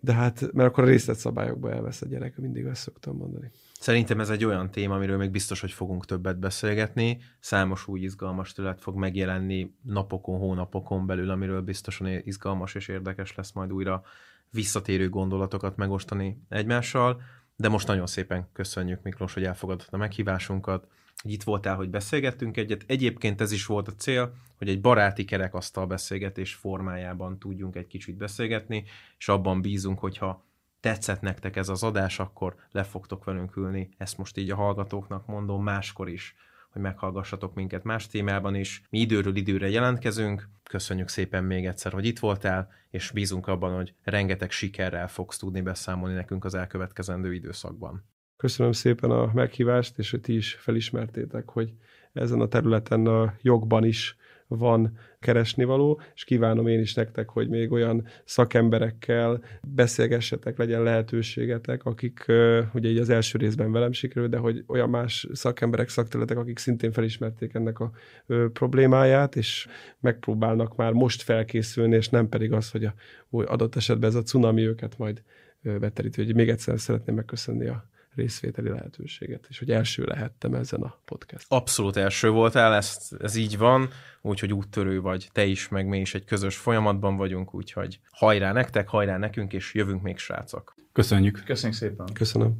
de hát, mert akkor a részletszabályokba elvesz a gyerek, mindig ezt szoktam mondani. Szerintem ez egy olyan téma, amiről még biztos, hogy fogunk többet beszélgetni. Számos új izgalmas terület fog megjelenni napokon, hónapokon belül, amiről biztosan izgalmas és érdekes lesz majd újra visszatérő gondolatokat megosztani egymással. De most nagyon szépen köszönjük Miklós, hogy elfogadott a meghívásunkat itt voltál, hogy beszélgettünk egyet. Egyébként ez is volt a cél, hogy egy baráti kerekasztal beszélgetés formájában tudjunk egy kicsit beszélgetni, és abban bízunk, hogyha tetszett nektek ez az adás, akkor le fogtok velünk ülni. Ezt most így a hallgatóknak mondom máskor is, hogy meghallgassatok minket más témában is. Mi időről időre jelentkezünk. Köszönjük szépen még egyszer, hogy itt voltál, és bízunk abban, hogy rengeteg sikerrel fogsz tudni beszámolni nekünk az elkövetkezendő időszakban. Köszönöm szépen a meghívást, és hogy ti is felismertétek, hogy ezen a területen a jogban is van keresnivaló, és kívánom én is nektek, hogy még olyan szakemberekkel beszélgessetek, legyen lehetőségetek, akik ugye így az első részben velem sikerült, de hogy olyan más szakemberek, szakterületek, akik szintén felismerték ennek a problémáját, és megpróbálnak már most felkészülni, és nem pedig az, hogy a, adott esetben ez a cunami őket majd beterítő. Hogy még egyszer szeretném megköszönni a részvételi lehetőséget, és hogy első lehettem ezen a podcast. Abszolút első voltál, ez, ez így van, úgyhogy úttörő vagy te is, meg mi is egy közös folyamatban vagyunk, úgyhogy hajrá nektek, hajrá nekünk, és jövünk még srácok. Köszönjük. Köszönjük szépen. Köszönöm.